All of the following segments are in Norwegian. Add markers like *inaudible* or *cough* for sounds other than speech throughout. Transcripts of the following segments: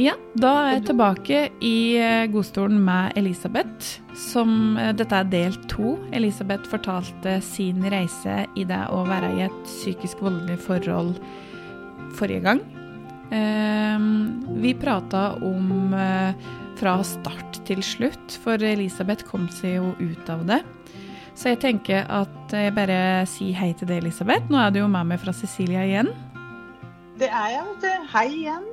Ja, da er jeg tilbake i eh, godstolen med Elisabeth. Som, eh, dette er del to. Elisabeth fortalte sin reise i det å være i et psykisk voldelig forhold forrige gang. Eh, vi prata om eh, fra start til slutt, for Elisabeth kom seg jo ut av det. Så jeg tenker at jeg bare sier hei til deg, Elisabeth. Nå er du jo med meg fra Cecilia igjen. Det er jeg, vet du. Hei igjen.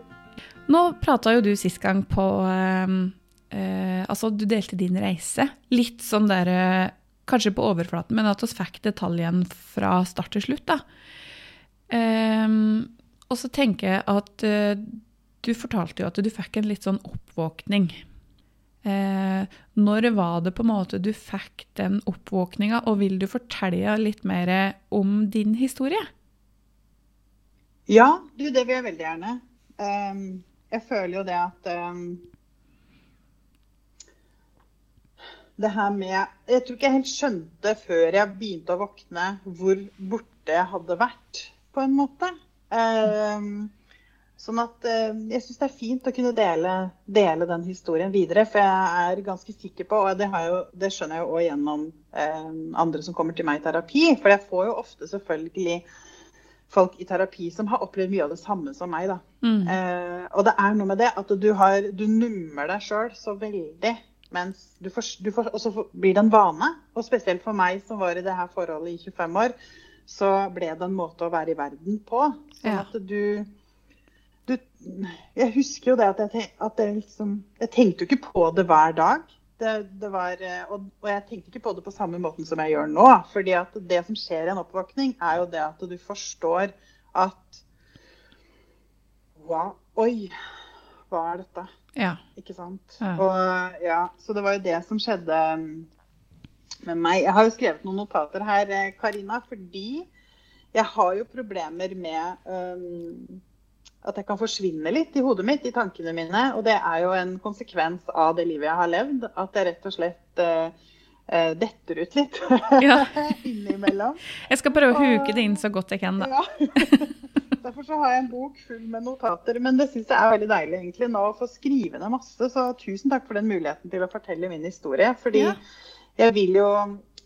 Nå prata jo du sist gang på eh, eh, Altså, du delte din reise. Litt sånn der eh, Kanskje på overflaten, men at vi fikk detaljene fra start til slutt, da. Eh, og så tenker jeg at eh, du fortalte jo at du fikk en litt sånn oppvåkning. Eh, når var det på en måte du fikk den oppvåkninga, og vil du fortelle litt mer om din historie? Ja, du, det vil jeg veldig gjerne. Um, jeg føler jo det at um, Det her med Jeg tror ikke jeg helt skjønte før jeg begynte å våkne hvor borte jeg hadde vært, på en måte. Um, sånn at um, jeg syns det er fint å kunne dele, dele, den historien videre. For jeg er ganske sikker på, og det, jo, det skjønner jeg jo òg gjennom andre som kommer til meg i terapi, for jeg får jo ofte selvfølgelig folk i terapi som har opplevd mye av det samme som meg. Da. Mm. Eh, og det er noe med det at du, har, du nummer deg sjøl så veldig. Mens du får, du får, og så blir det en vane. Og spesielt for meg som var i det her forholdet i 25 år, så ble det en måte å være i verden på. Sånn ja. at du, du, Jeg husker jo det at jeg, at jeg liksom Jeg tenkte jo ikke på det hver dag. Det, det var, eh, og, og, jeg tenkte ikke på det på samme måten som jeg gjør nå. fordi at det som skjer i en oppvåkning, er jo det at du forstår at wow, Oi, hva er dette? Ja. Ikke sant? Ja. Og, ja, så det var jo det som skjedde mm, med meg. Jeg har jo skrevet noen notater her, eh, Karina, fordi jeg har jo problemer med um, at jeg kan forsvinne litt i hodet mitt, i tankene mine. Og det er jo en konsekvens av det livet jeg har levd. At jeg rett og slett uh, uh, detter ut litt *laughs* ja. *laughs* innimellom. Jeg skal prøve å huke det inn så godt jeg kan, da. Ja. *laughs* Derfor så har jeg en bok full med notater. Men det syns jeg er veldig deilig egentlig nå å få skrive ned masse. Så tusen takk for den muligheten til å fortelle min historie. Fordi ja. jeg vil jo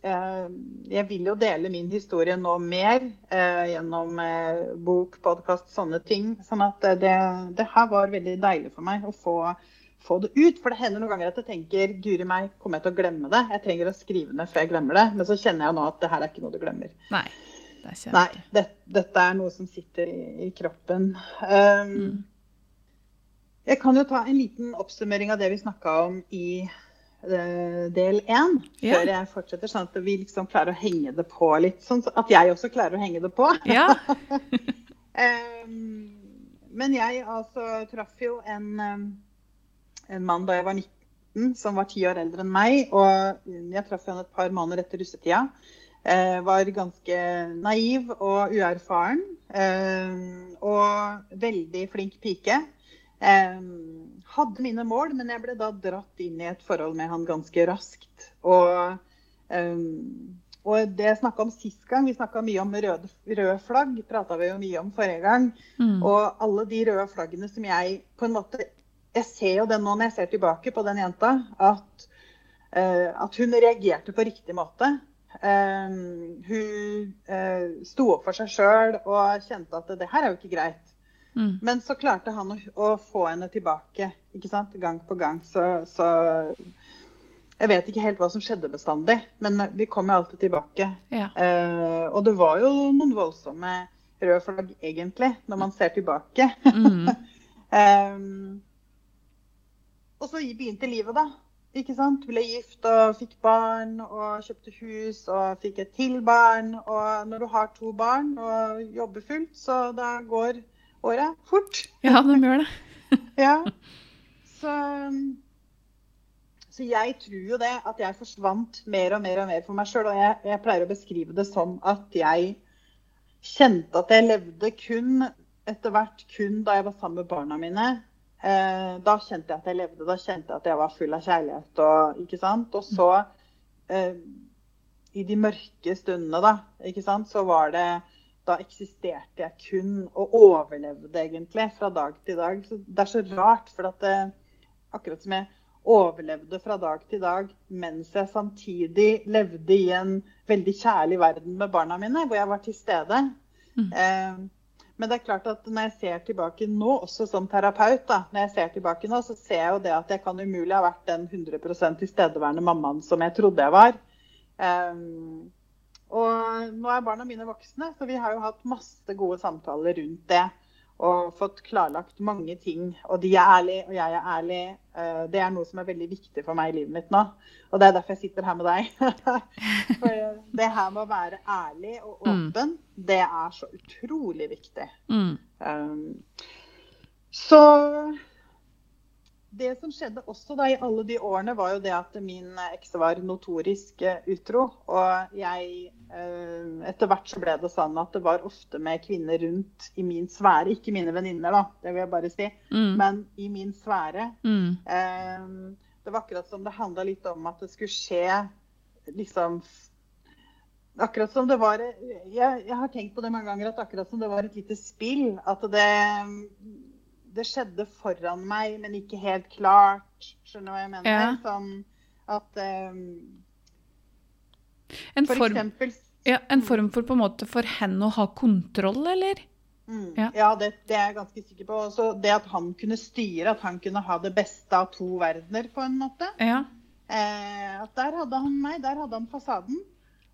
jeg vil jo dele min historie nå mer eh, gjennom eh, bok, podkast, sånne ting. Sånn at det, det, her var veldig deilig for meg å få, få, det ut. For det hender noen ganger at jeg tenker guri meg, kommer jeg til å glemme det? Jeg trenger å skrive ned før jeg glemmer det. Men så kjenner jeg nå at det her er ikke noe du glemmer. Nei, det er Nei det, dette er noe som sitter i, i kroppen. Um, mm. Jeg kan jo ta en liten oppsummering av det vi snakka om i Eh, del én ja. før jeg fortsetter, sånn at vi liksom klarer å henge det på litt. Sånn at jeg også klarer å henge det på. Ja. *laughs* um, men jeg altså traff jo en, en, mann da jeg var 19, som var ti år eldre enn meg. Og jeg traff henne et par måneder etter russetida. Eh, var ganske naiv og uerfaren. Eh, og veldig flink pike. Um, hadde mine mål, men jeg ble da dratt inn i et forhold med han ganske raskt. Og, um, og det jeg snakka om sist gang, vi snakka mye om røde, røde flagg. prata vi jo mye om forrige gang. Mm. Og alle de røde flaggene som jeg på en måte Jeg ser jo det nå når jeg ser tilbake på den jenta, at, uh, at hun reagerte på riktig måte. Um, hun uh, sto opp for seg sjøl og kjente at det her er jo ikke greit. Mm. Men så klarte han å, å, få henne tilbake ikke sant? gang på gang. Så, så, jeg vet ikke helt hva som skjedde bestandig, men vi kom jo alltid tilbake. Ja. Eh, og det var jo noen voldsomme røde flagg, egentlig, når man ser tilbake. Mm. um, *laughs* og så begynte livet, da. Ikke sant? Ble gift og fikk barn og kjøpte hus og fikk et til barn. Og når du har to barn og jobber fullt, så da går året fort. Ja, de gjør det. *laughs* ja. Så, så, jeg tror jo det at jeg forsvant mer og mer og mer for meg sjøl. Og jeg, jeg, pleier å beskrive det som at jeg kjente at jeg levde kun etter hvert kun da jeg var sammen med barna mine. Eh, da kjente jeg at jeg levde, da kjente jeg at jeg var full av kjærlighet. Og, ikke sant? og så, eh, i de mørke stundene, da, ikke sant, så var det da eksisterte jeg kun og overlevde egentlig fra dag til dag. Så det er så rart, for at det, akkurat som jeg overlevde fra dag til dag mens jeg samtidig levde i en veldig kjærlig verden med barna mine, hvor jeg var til stede. Mm. Eh, men det er klart at når jeg ser tilbake nå, også som terapeut, da, når jeg ser tilbake nå, så ser jeg jo det at jeg kan umulig ha vært den 100% tilstedeværende mammaen som jeg trodde jeg var. Um, og nå er barna mine voksne, så vi har jo hatt masse gode samtaler rundt det. Og fått klarlagt mange ting. Og de er ærlige, og jeg er ærlig. Uh, det er noe som er veldig viktig for meg i livet mitt nå. Og det er derfor jeg sitter her med deg. *laughs* for det her med å være ærlig og mm. åpen, mm. det er så utrolig viktig. Mm. Um, så det som skjedde også da i alle de årene, var jo det at min eks var notorisk eh, utro. Og jeg eh, Etter hvert så ble det sånn at det var ofte med kvinner rundt i min sfære. Ikke mine venninner, da, det vil jeg bare si, mm. men i min sfære. Mm. Eh, det var akkurat som det handla litt om at det skulle skje liksom Akkurat som det var jeg, jeg har tenkt på det mange ganger at akkurat som det var et lite spill. At det det skjedde foran meg, men ikke helt klart. Skjønner du hva jeg mener? Ja. Sånn at um, en, for form, eksempel, ja, en form for på en måte for henne å ha kontroll, eller? Mm, ja, ja det, det, er jeg ganske sikker på. Også det at han kunne styre, at han kunne ha det beste av to verdener, på en måte. Ja. Eh, at der hadde han meg, der hadde han fasaden.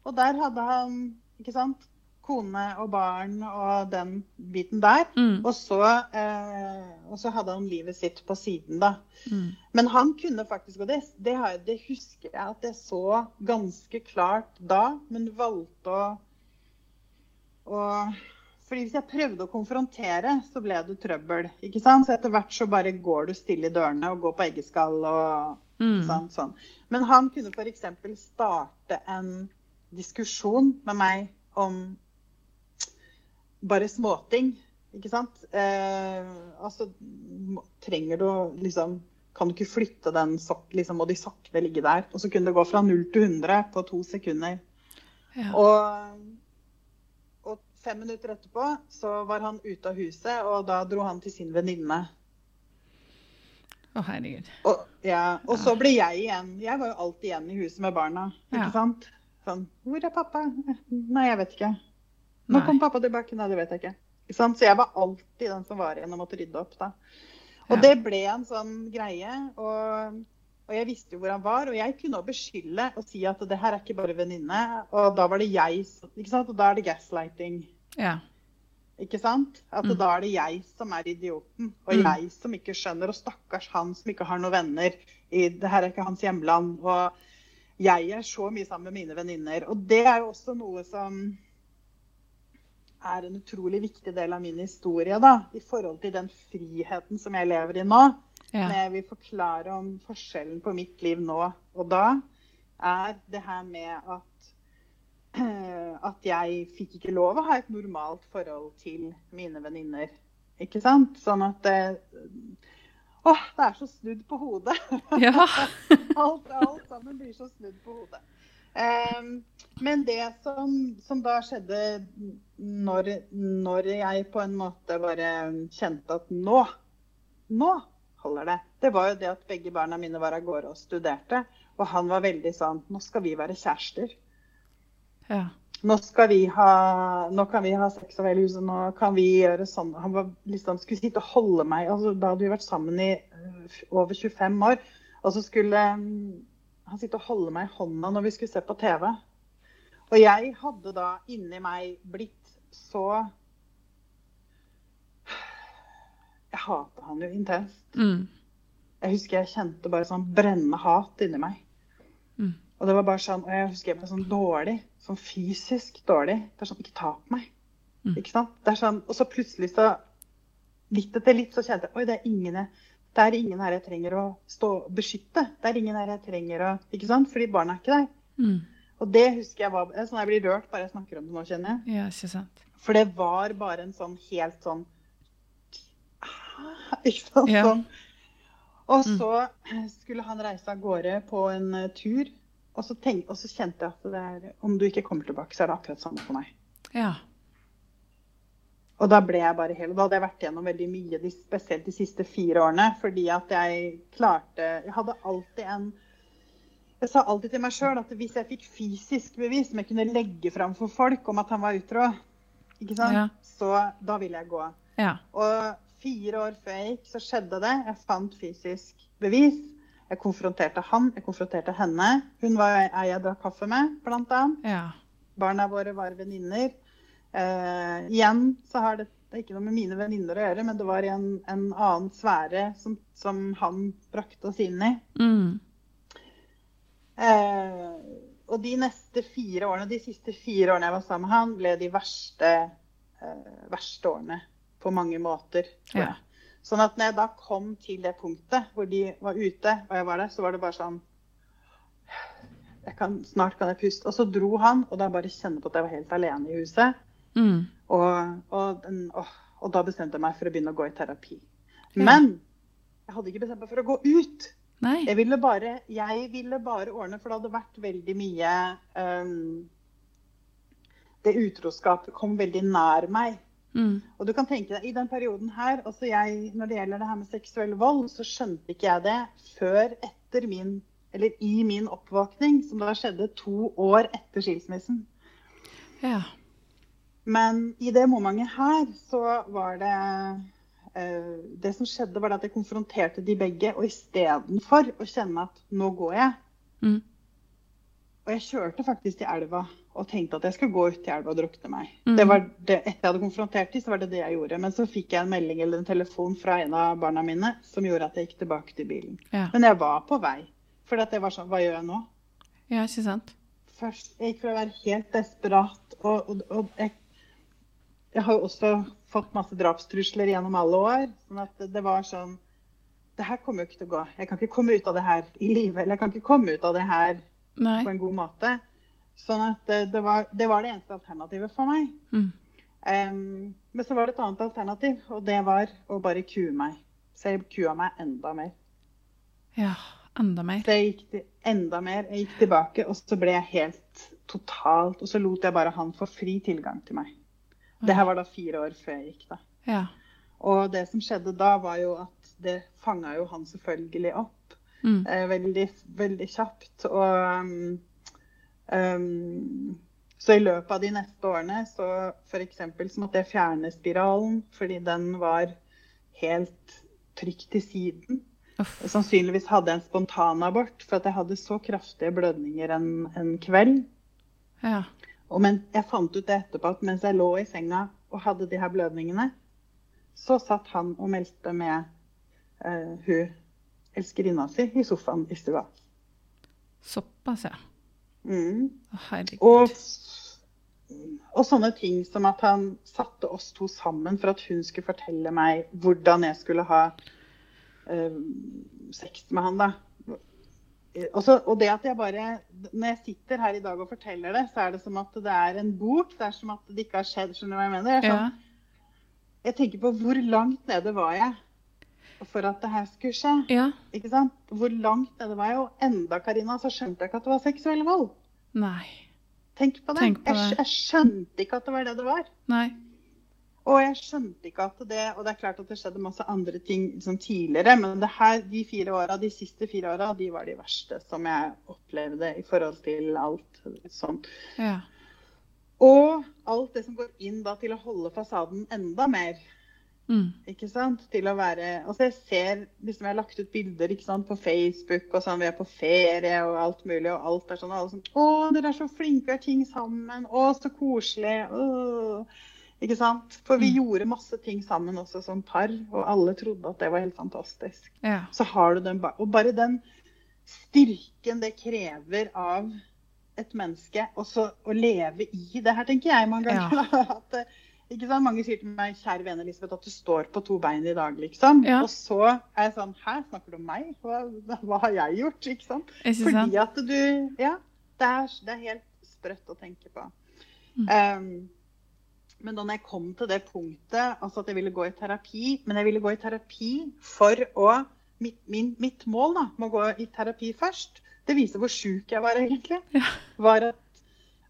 Og der hadde han ikke sant, kone og barn og den biten der. Mm. Og, så, eh, og, så, hadde han livet sitt på siden, da. Mm. Men han kunne faktisk, og det, det, det, husker jeg at jeg så ganske klart da, men valgte å, å fordi Hvis jeg prøvde å konfrontere, så ble det trøbbel. ikke sant? Så etter hvert så bare går du stille i dørene og går på eggeskall og mm. sånn, sånn. Men han kunne f.eks. starte en diskusjon med meg om bare småting. Ikke sant? Eh, altså, trenger du liksom Kan du ikke flytte den sokken, liksom, må de sokkene ligge der? Og så kunne det gå fra 0 til 100 på to sekunder. Ja. Og, og, fem minutter etterpå så var han ute av huset, og da dro han til sin venninne. Å, herregud. Og, ja, og så ble jeg igjen. Jeg var jo alltid igjen i huset med barna. ikke ja. sant? Sånn, Hvor er pappa? Nei, jeg vet ikke. Nå kom pappa tilbake. Nei, det vet jeg ikke. Så jeg var alltid den som var igjen og måtte rydde opp. da. Og ja. det ble en sånn greie. Og, og, jeg visste jo hvor han var. Og jeg kunne også beskylde og si at det her er ikke bare venninne. Og da var det jeg ikke sant? Og da er det gaslighting. Ja. Ikke sant? At mm. da er det jeg som er idioten. Og mm. jeg som ikke skjønner. Og stakkars han som ikke har noen venner. I, det her er ikke hans hjemland. Og jeg er så mye sammen med mine venninner. Og det er jo også noe som er en utrolig viktig del av min historie. da, I forhold til den friheten som jeg lever i nå. Ja. Når jeg vil forklare om forskjellen på mitt liv nå og da, er det her med at, *clears throat* at jeg fikk ikke lov å ha et normalt forhold til mine venninner. Ikke sant? Sånn at det, Åh, det er så snudd på hodet. Ja. *laughs* alt, alt sammen blir så snudd på hodet. Um, men det som, som, da skjedde når, når, jeg på en måte bare kjente at nå, nå holder det, det var jo det at begge barna mine var av gårde og studerte. Og han var veldig sånn Nå skal vi være kjærester. Ja. Nå, skal vi ha, nå kan vi ha sex over hele huset. Nå kan vi gjøre sånn. Han var liksom, skulle sitte og holde meg altså, Da hadde vi vært sammen i uh, over 25 år. Og så skulle han sitte og holde meg i hånda når vi skulle se på TV. Og jeg hadde da inni meg blitt så Jeg hata han jo intenst. Mm. Jeg husker jeg kjente bare sånn brennende hat inni meg. Mm. Og det var bare sånn, og jeg husker jeg ble sånn dårlig. Sånn fysisk dårlig. Det er sånn Ikke ta på meg. Mm. Ikke sant? Det er sånn, og så plutselig så Litt etter litt så kjente jeg oi, det er ingen jeg det er ingen her jeg trenger å stå beskytte. Det er ingen her jeg trenger å Ikke sant? Fordi barna er ikke der. Mm. Og det husker jeg var sånn Jeg blir rørt bare jeg snakker om det nå, kjenner jeg. Ja, ikke sant. For det var bare en sånn helt sånn *laughs* Ikke sant? Ja. Sånn. Og mm. så skulle han reise av gårde på en uh, tur. Og så, tenk, og så, kjente jeg at det er, om du ikke kommer tilbake, så er det akkurat samme for meg. Ja. og da ble jeg bare hel. Da hadde jeg vært gjennom veldig mye, spesielt de siste fire årene. Fordi at jeg klarte Jeg hadde alltid en Jeg sa alltid til meg sjøl at hvis jeg fikk fysisk bevis som jeg kunne legge fram for folk om at han var utro? Ja. så da ville jeg gå. Ja. Og fire år før jeg gikk, så skjedde det. Jeg fant fysisk bevis. Jeg konfronterte han, jeg konfronterte henne. Hun var ei jeg drakk kaffe med, blant annet. Ja. Barna våre var venninner. Eh, igjen så har det, det er ikke noe med mine venninner å gjøre, men det var en, en annen sfære som, som han brakte oss inn i. Mm. Eh, og de neste fire årene, de siste fire årene jeg var sammen med han, ble de verste, eh, verste årene på mange måter. tror Ja. Sånn at når jeg da kom til det punktet hvor de var ute, og jeg var der, så var det bare sånn jeg kan, Snart kan jeg puste. Og så dro han, og da bare kjenne på at jeg var helt alene i huset. Mm. Og, og, den, åh, og da bestemte jeg meg for å begynne å gå i terapi. Men jeg hadde ikke bestemt meg for å gå ut. Nei. Jeg ville bare, jeg ville bare ordne, for det hadde vært veldig mye um, Det utroskapet kom veldig nær meg. Mm. Og du kan tenke deg, i den perioden her, altså jeg, Når det gjelder det her med seksuell vold, så skjønte ikke jeg det før etter min eller i min oppvåkning, som da skjedde to år etter skilsmissen. Ja. Men i det momentet her så var det Det som skjedde, var at jeg konfronterte de begge. Og istedenfor å kjenne at nå går jeg Mm. Og jeg kjørte faktisk til elva og tenkte at jeg skulle gå ut til elva og drukne meg. Mm. Det var det, etter jeg hadde konfrontert dem, så var det det jeg gjorde. Men så fikk jeg en melding eller en telefon fra en av barna mine som gjorde at jeg gikk tilbake til bilen. Ja. Men jeg var på vei. For det var sånn Hva gjør jeg nå? ja, ikke sant? først, jeg gikk fra å være helt desperat og, og, og jeg, jeg har jo også fått masse drapstrusler gjennom alle år. sånn at det, var sånn Det her kommer jo ikke til å gå. Jeg kan ikke komme ut av det her i live. Eller jeg kan ikke komme ut av det her Nei. på en god måte. Sånn at det, det, var, det var det eneste alternativet for meg. Mm. Um, men så var det et annet alternativ, og det var å bare kue meg. Så jeg kua meg enda mer. Ja, enda mer. Så jeg gikk til, enda mer. Jeg gikk tilbake, og så ble jeg helt totalt Og så lot jeg bare han få fri tilgang til meg. Det her var da fire år før jeg gikk, da. Ja. Og det som skjedde da, var jo at det fanga jo han selvfølgelig opp Mm. eh, veldig, veldig kjapt. Og um, um, så i løpet av de neste årene så f.eks. så måtte jeg fjerne spiralen fordi den var helt trygt til siden. Uff. Sannsynligvis hadde jeg en spontanabort for at jeg hadde så kraftige blødninger en, en kveld. Ja. Og men jeg fant ut det etterpå at mens jeg lå i senga og hadde de her blødningene, så satt han og meldte med uh, hun elskerinna si i sofaen i stua. Såpass, ja. Mm. Herregud. Og, og sånne ting som at han satte oss to sammen for at hun skulle fortelle meg hvordan jeg skulle ha uh, sex med han. da. Og, så, og det at jeg bare, Når jeg sitter her i dag og forteller det, så er det som at det er en bok. Det er som at det ikke har skjedd. Skjønner du hva jeg mener? Jeg, sånn, Ja. Jeg tenker på hvor langt nede var jeg for at det her skulle skje. ja. ikke sant? Hvor langt nede var jeg? Og enda, Karina, så skjønte jeg ikke at det var seksuell vold. Nei. Tenk på det. Tenk på jeg, det. jeg skjønte ikke at det var det det var. Nei. Og jeg skjønte ikke at det Og det er klart at det skjedde masse andre ting liksom, tidligere, men det her, de fire årene, de siste fire åra, de var de verste som jeg opplevde i forhold til alt sånt. Ja. Og alt det som går inn da til å holde fasaden enda mer. Mm. Ikke sant? Til å være Altså jeg ser liksom Jeg har lagt ut bilder ikke sant, på Facebook og sånn, vi er på ferie og alt mulig, og alt er sånn, og alle sånn Å, dere er så flinke og har ting sammen. Å, så koselig. Å. Ikke sant? For vi Mm. gjorde masse ting sammen også som par, og alle trodde at det var helt fantastisk. Ja. Så har du den Og bare den styrken det krever av et menneske også å leve i det her, tenker jeg mange ganger. *laughs* Ja. At, eh, ikke sant? Mange sier til meg 'kjære vene Elisabeth, at du står på to bein i dag', liksom. Ja. Og så er jeg sånn 'hæ, snakker du om meg? Hva, hva har jeg gjort?' Ikke sant? Ikke sant? Fordi at du Ja, det er, det er helt sprøtt å tenke på. Mm. Um, men da jeg kom til det punktet, altså at jeg ville gå i terapi Men jeg ville gå i terapi for å Mitt, min, mitt mål da, med å gå i terapi først, det viser hvor sjuk jeg var egentlig, Ja. var at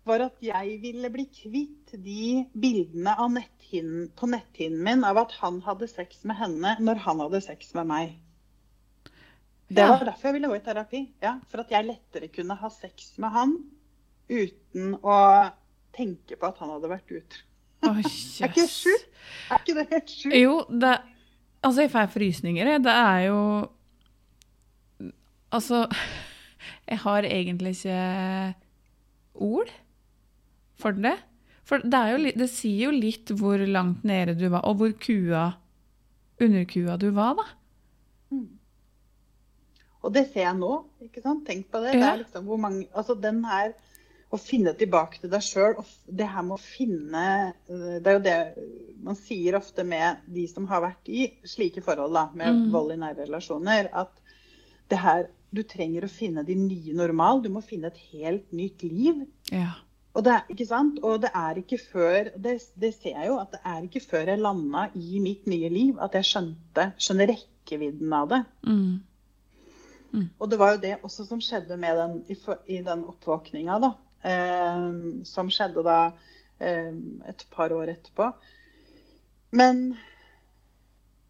var at jeg ville bli kvitt de bildene netthinnen, på netthinnen min av at han hadde sex med henne når han hadde sex med meg. Det Ja. var derfor jeg ville gå i terapi. Ja, for at jeg lettere kunne ha sex med han uten å tenke på at han hadde vært utro. Å, Er ikke sjukt? Er ikke det helt sjukt? Jo, det Altså, jeg får frysninger, jeg. Det er jo Altså *laughs* Jeg har egentlig ikke ord for det. For det, er jo, det sier jo litt hvor langt nede du var, og hvor kua Underkua du var, da. Og det ser jeg nå. ikke sant? Tenk på det. det er liksom hvor mange, altså den her, Å finne tilbake til deg sjøl. Det her med å finne øh, Det er jo det man sier ofte med de som har vært i slike forhold, da, med Mm. vold i nære relasjoner, at det her Du trenger å finne din nye normal. Du må finne et helt nytt liv. Ja. Og det, er, ikke sant? og det er ikke før det, det ser jeg jo, at det er ikke før jeg landa i mitt nye liv at jeg skjønte skjønner rekkevidden av det. Mm. Og det var jo det også som skjedde med den, i, i den oppvåkninga, da. Eh, som skjedde da eh, et par år etterpå. Men,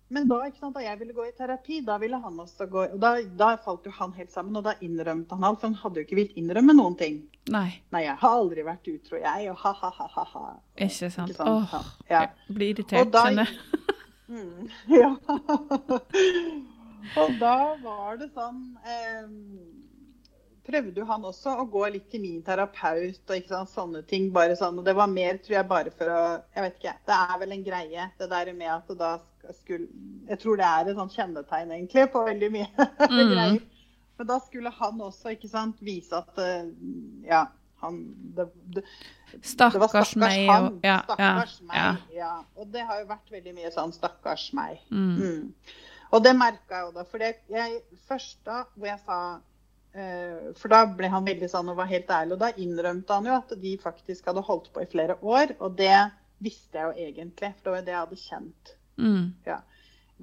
men da, sant, da jeg ville gå i terapi, da ville han også gå og da, da falt jo han helt sammen, og da innrømte han alt. For han hadde jo ikke villet innrømme noen ting. Nei, Nei, jeg har aldri vært utro, jeg, og ha-ha-ha-ha. ikke sant. Ikke sant? Åh, Ja. jeg blir irritert, kjenner. *laughs* Mm, ja. *laughs* og da var det sånn eh, Prøvde jo han også å gå litt til min terapeut og ikke sant, sånne ting. bare sånn, og Det var mer, tror jeg, bare for å Jeg vet ikke. Det er vel en greie, det der med at da skulle Jeg tror det er et sånt kjennetegn, egentlig, på veldig mye *laughs* Mm. greier. Men da skulle han også, ikke sant, vise at eh, Ja, han det, det, det var Stakkars stakkars meg han. og ja, ja, stakkars meg. ja. Ja. Og det har jo vært veldig mye sånn 'stakkars meg'. Mm. Mm. Og det merka jeg jo da. For det, jeg, først da hvor jeg sa For da ble han veldig sånn og var helt ærlig. Og da innrømte han jo at de faktisk hadde holdt på i flere år. Og det visste jeg jo egentlig, for det var jo det jeg hadde kjent. Mm.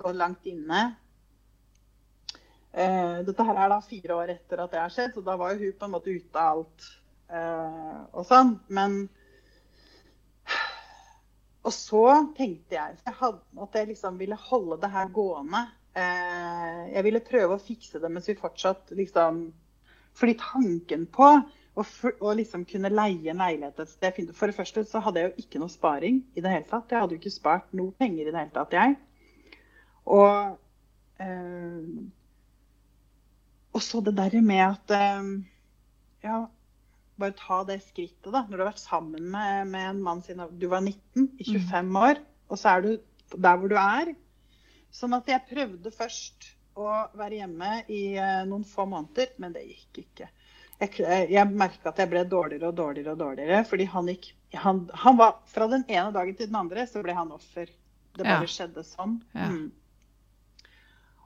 Gå langt inne. Uh, dette her er da fire år etter at det har skjedd, så da var jo hun på en måte ute av alt Uh, og sånn. Men Og så tenkte jeg jeg hadde, at jeg liksom ville holde det her gående. Uh, jeg ville prøve å fikse det mens vi fortsatt liksom Fordi tanken på å, å liksom kunne leie en leilighet et sted For det første så hadde jeg jo ikke noe sparing i det hele tatt. Jeg hadde jo ikke spart noe penger i det hele tatt, jeg. Og, øh, og så det der med at øh, Ja, bare ta det skrittet, da. Når du har vært sammen med, med en mann siden du var 19, i 25 år, og så er du der hvor du er. Sånn at jeg prøvde først å være hjemme i eh, noen få måneder, men det gikk ikke. Jeg, jeg, jeg merka at jeg ble dårligere og dårligere og dårligere. Fordi han gikk han, han var, Fra den ene dagen til den andre så ble han offer. Det bare Ja. skjedde sånn. Ja. Mm.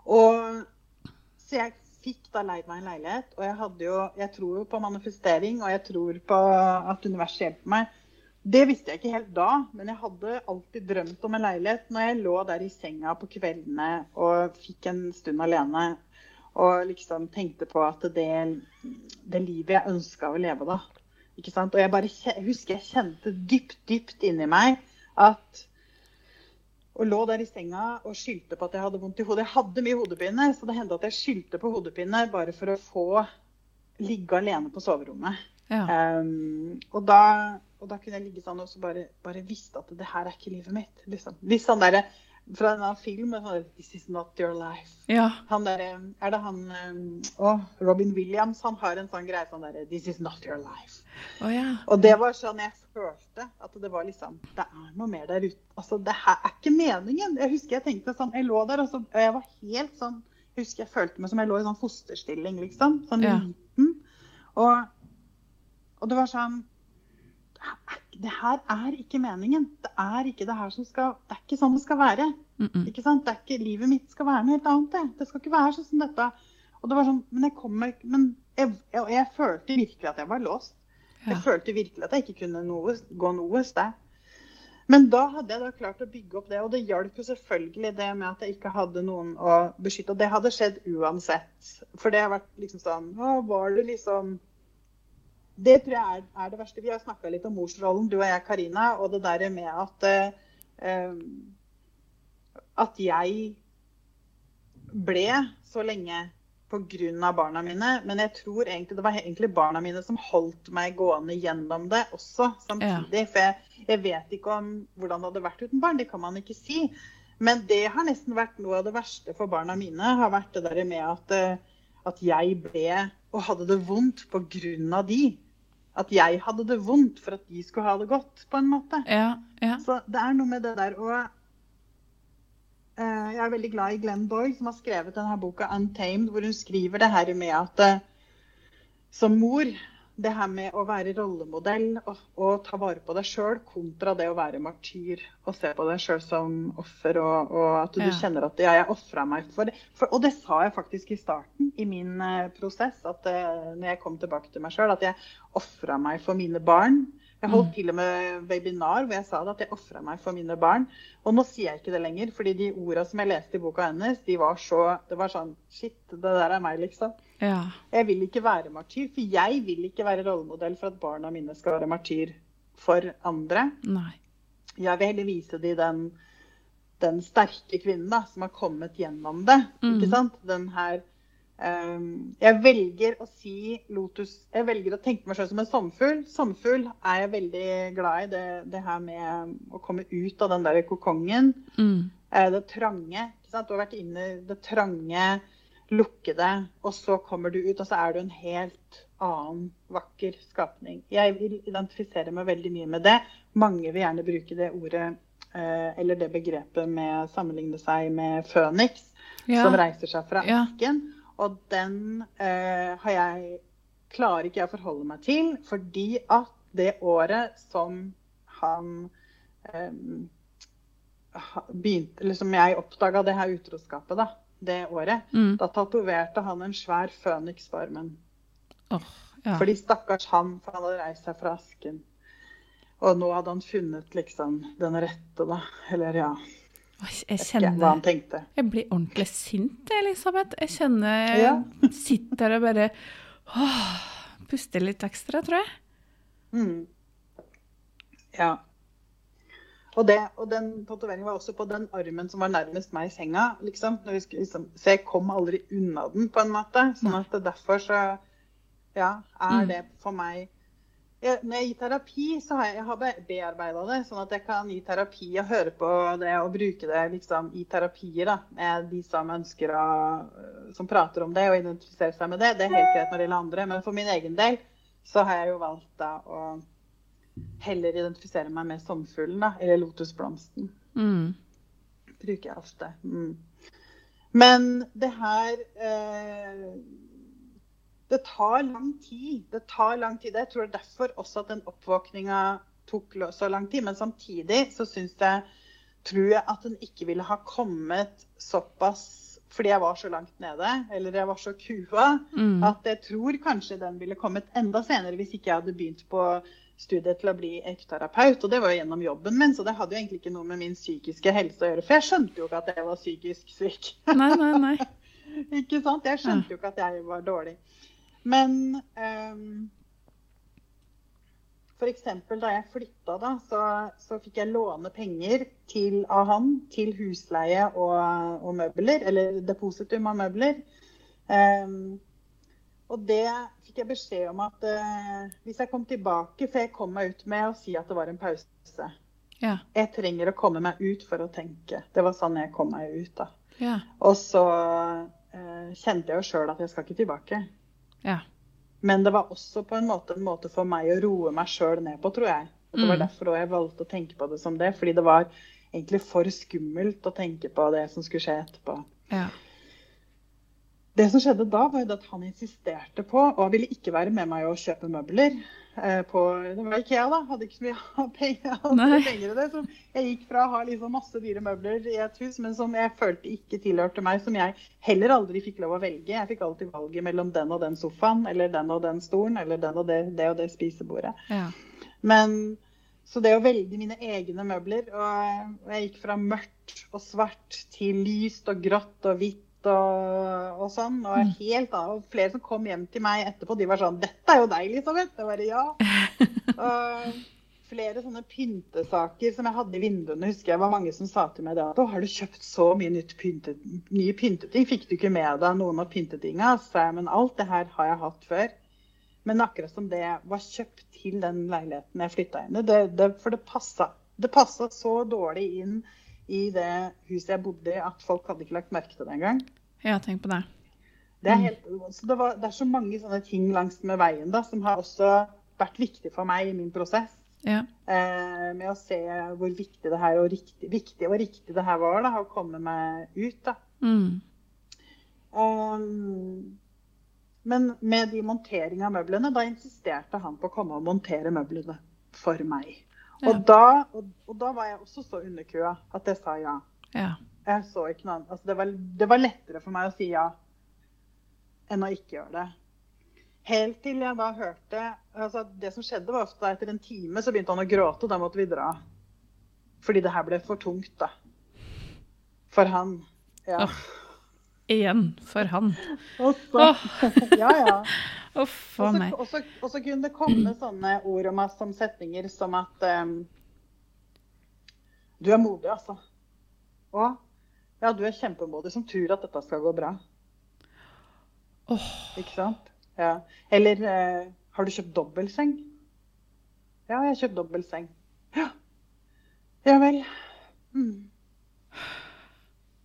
Og så jeg fikk da leid meg en leilighet, og jeg jo Jeg tror jo på manifestering, og jeg tror på at universet hjelper meg. Det visste jeg ikke helt da, men jeg hadde alltid drømt om en leilighet når jeg lå der i senga på kveldene og fikk en stund alene og liksom tenkte på at det, det livet jeg ønska å leve da. Ikke sant? Og jeg bare jeg husker jeg kjente dypt, dypt inni meg at og lå der i senga og skyldte på at jeg hadde vondt i hodet. Jeg hadde mye hodepine, så det hendte at jeg skyldte på hodepine bare for å få ligge alene på soverommet. Ja. Um, og, da, og da kunne jeg ligge sånn og så bare, bare visste at det her er ikke livet mitt. Liksom. Litt sånn der, fra en annen film sånn This is not your life. ja. Han der, er det han å, Robin Williams han har en sånn greie sånn derre This is not your life. Oh, ja. Og det var sånn jeg følte. At det var liksom Det er noe mer der ute. Altså, det her er ikke meningen. Jeg husker jeg tenkte sånn Jeg lå der, og, så, og jeg var helt sånn Jeg husker jeg følte meg som jeg lå i sånn fosterstilling, liksom. Sånn Ja. liten. Og, og det var sånn Det her er ikke meningen. Det er ikke det her som skal Det er ikke sånn det skal være. Mm -mm. Ikke sant? Det er ikke, livet mitt skal være noe helt annet. Det, det skal ikke være sånn som dette. Og det var sånn, Men jeg kommer ikke Men jeg, jeg, jeg følte virkelig at jeg var låst. Ja. Jeg følte virkelig at jeg ikke kunne noe, gå noe sted. Men da hadde jeg da klart å bygge opp det, og det hjalp jo selvfølgelig det med at jeg ikke hadde noen å beskytte. Og det hadde skjedd uansett. For det har vært liksom sånn Å, var det liksom det tror jeg er, er det verste. Vi har snakka litt om morsrollen, du og jeg, Karina, og det der med at uh, at jeg ble så lenge pga. barna mine. Men jeg tror egentlig det var egentlig barna mine som holdt meg gående gjennom det også samtidig. Ja. For jeg, jeg, vet ikke om hvordan det hadde vært uten barn. Det kan man ikke si. Men det har nesten vært noe av det verste for barna mine. har vært det der med at, eh, at jeg ble og hadde det vondt pga. de. At jeg hadde det vondt for at de skulle ha det godt, på en måte. Ja, ja. Så det er noe med det der og Eh, jeg er veldig glad i Glenn Boy, som har skrevet denne boka 'Untamed', hvor hun skriver det her med at eh, som mor det her med å være rollemodell og, og ta vare på deg sjøl kontra det å være martyr og se på deg sjøl som offer, og, og, at du ja. kjenner at ja, jeg ofra meg for det. For, og det sa jeg faktisk i starten i min uh, prosess, at uh, når jeg kom tilbake til meg sjøl, at jeg ofra meg for mine barn. Jeg holdt mm. til og med webinar hvor jeg sa at jeg ofra meg for mine barn. Og nå sier jeg ikke det lenger, fordi de orda som jeg leste i boka hennes, de var så Det var sånn Shit, det der er meg, liksom. Ja. Jeg vil ikke være martyr, for jeg vil ikke være rollemodell for at barna mine skal være martyr for andre. Nei. Jeg vil heller vise dem den, den sterke kvinnen da, som har kommet gjennom det. Mm. ikke sant? Den her Um, jeg velger å si lotus Jeg velger å tenke meg selv som en sommerfugl. Sommerfugl er jeg veldig glad i. Det, det, her med å komme ut av den der kokongen. Mm. Eh, det trange. Du har vært inne i det trange, lukkede, og så kommer du ut, og så er du en helt annen vakker skapning. Jeg vil identifisere meg veldig mye med det. Mange vil gjerne bruke det ordet eh, eller det begrepet med å sammenligne seg med føniks, ja. som reiser seg fra asken. Ja. Og den eh, har jeg klarer ikke jeg å forholde meg til, fordi at det året som han eh, begynte Eller som jeg oppdaga det her utroskapet, da, det året, mm. da tatoverte han en svær føniks på armen. Oh, ja. Fordi stakkars han, for han hadde reist seg fra asken. Og nå hadde han funnet liksom den rette, da. Eller ja. Jeg kjenner. Jeg blir ordentlig sint, Elisabeth. Jeg kjenner jeg ja. sitter og bare åh, puster litt ekstra, tror jeg. Mm. Ja. Og, det, og den tatoveringen var også på den armen som var nærmest meg i senga. Liksom. liksom. Så jeg kom aldri unna den, på en måte. Sånn at derfor så ja, er mm. det for meg jeg, når jeg gir terapi, så har jeg, jeg har bearbeida det, sånn at jeg kan gi terapi og høre på det og bruke det liksom, i terapier da, med de som ønsker å, som prater om det og identifiserer seg med det. Det er helt greit når det gjelder andre, men for min egen del så har jeg jo valgt da å heller identifisere meg med sommerfuglen, da, eller lotusblomsten. Mm. Bruker jeg ofte. Mm. Men det her eh, det tar lang tid. Det tar lang tid. Jeg tror det er derfor også at den oppvåkninga tok så lang tid. Men samtidig så syns jeg tror jeg at den ikke ville ha kommet såpass fordi jeg var så langt nede, eller jeg var så kua, mm. at jeg tror kanskje den ville kommet enda senere hvis ikke jeg hadde begynt på studiet til å bli ekterapeut. Og det var jo gjennom jobben min, så det hadde jo egentlig ikke noe med min psykiske helse å gjøre. For jeg skjønte jo ikke at jeg var psykisk syk. Nei, nei, nei. *laughs* ikke sant? Jeg skjønte jo ikke at jeg var dårlig. Men um, ehm, f.eks. da jeg flytta, da, så, så, fikk jeg låne penger til, av han til husleie og, og, møbler. Eller depositum av møbler. Um, og det fikk jeg beskjed om at uh, hvis jeg kom tilbake For jeg kom meg ut med å si at det var en pause. Ja. Jeg trenger å komme meg ut for å tenke. Det var sånn jeg kom meg ut. da. Ja. Og så uh, kjente jeg jo sjøl at jeg skal ikke tilbake. Ja. Men det var også på en måte en måte for meg å roe meg sjøl ned på, tror jeg. Og det var mm. derfor jeg valgte å tenke på det som det. Fordi det var egentlig for skummelt å tenke på det som skulle skje etterpå. Ja. Det som skjedde da, var at han insisterte på og ville ikke være med meg å kjøpe møbler. Eh, på, det var Ikea, da. Hadde ikke så mye *laughs* penger, penger i det. Så jeg gikk fra å ha liksom masse dyre møbler i et hus, men som jeg følte ikke tilhørte meg, som jeg heller aldri fikk lov å velge. Jeg fikk alltid valget mellom den og den sofaen, eller den og den stolen, eller den og det, det og det spisebordet. Ja. Men så det å velge mine egne møbler og Jeg gikk fra mørkt og svart til lyst og grått og hvitt og, og sånn. Og Mm. helt av, og flere som kom hjem til meg etterpå, de var sånn 'Dette er jo deg, Elisabeth.' Jeg bare ja. *laughs* Og flere sånne pyntesaker som jeg hadde i vinduene, husker jeg var mange som sa til meg da at 'Å, har du kjøpt så mye nytt pyntet, nye pynteting? Fikk du ikke med deg noen av pyntetinga?' Så jeg men alt det her har jeg hatt før. Men akkurat som det var kjøpt til den leiligheten jeg flytta inn i, det, det, for det passa. Det passa så dårlig inn i det huset jeg bodde i at folk hadde ikke lagt merke til det engang. Ja, tenk på det. Det er, Mm. helt, så det, var, det er så mange sånne ting langs med veien da, som har også vært viktig for meg i min prosess. Ja. Eh, med å se hvor viktig det her og riktig, viktig og riktig det her var da, å komme meg ut. da. Mm. Um, men med de montering av møblene, da insisterte han på å komme og montere møblene for meg. Ja. Og, da, og, og da var jeg også så under kua at jeg sa ja. ja. Jeg så ikke noe annet. Altså, det, var, det var lettere for meg å si ja enn å ikke gjøre det. Helt til jeg da hørte altså Det som skjedde, var ofte etter en time så begynte han å gråte, og da måtte vi dra. Fordi det her ble for tungt, da. For han. Ja. Åh. Igjen for han. Og så, ja, ja. Uff a meg. og, så, kunne det komme sånne ord om meg som setninger som at um, Du er modig, altså. Og ja, du er kjempemodig som tror at dette skal gå bra. Oh. Ikke sant? Ja. Eller uh, har du kjøpt dobbeltseng? Ja, jeg har kjøpt dobbeltseng. Ja. Ja vel. Mm.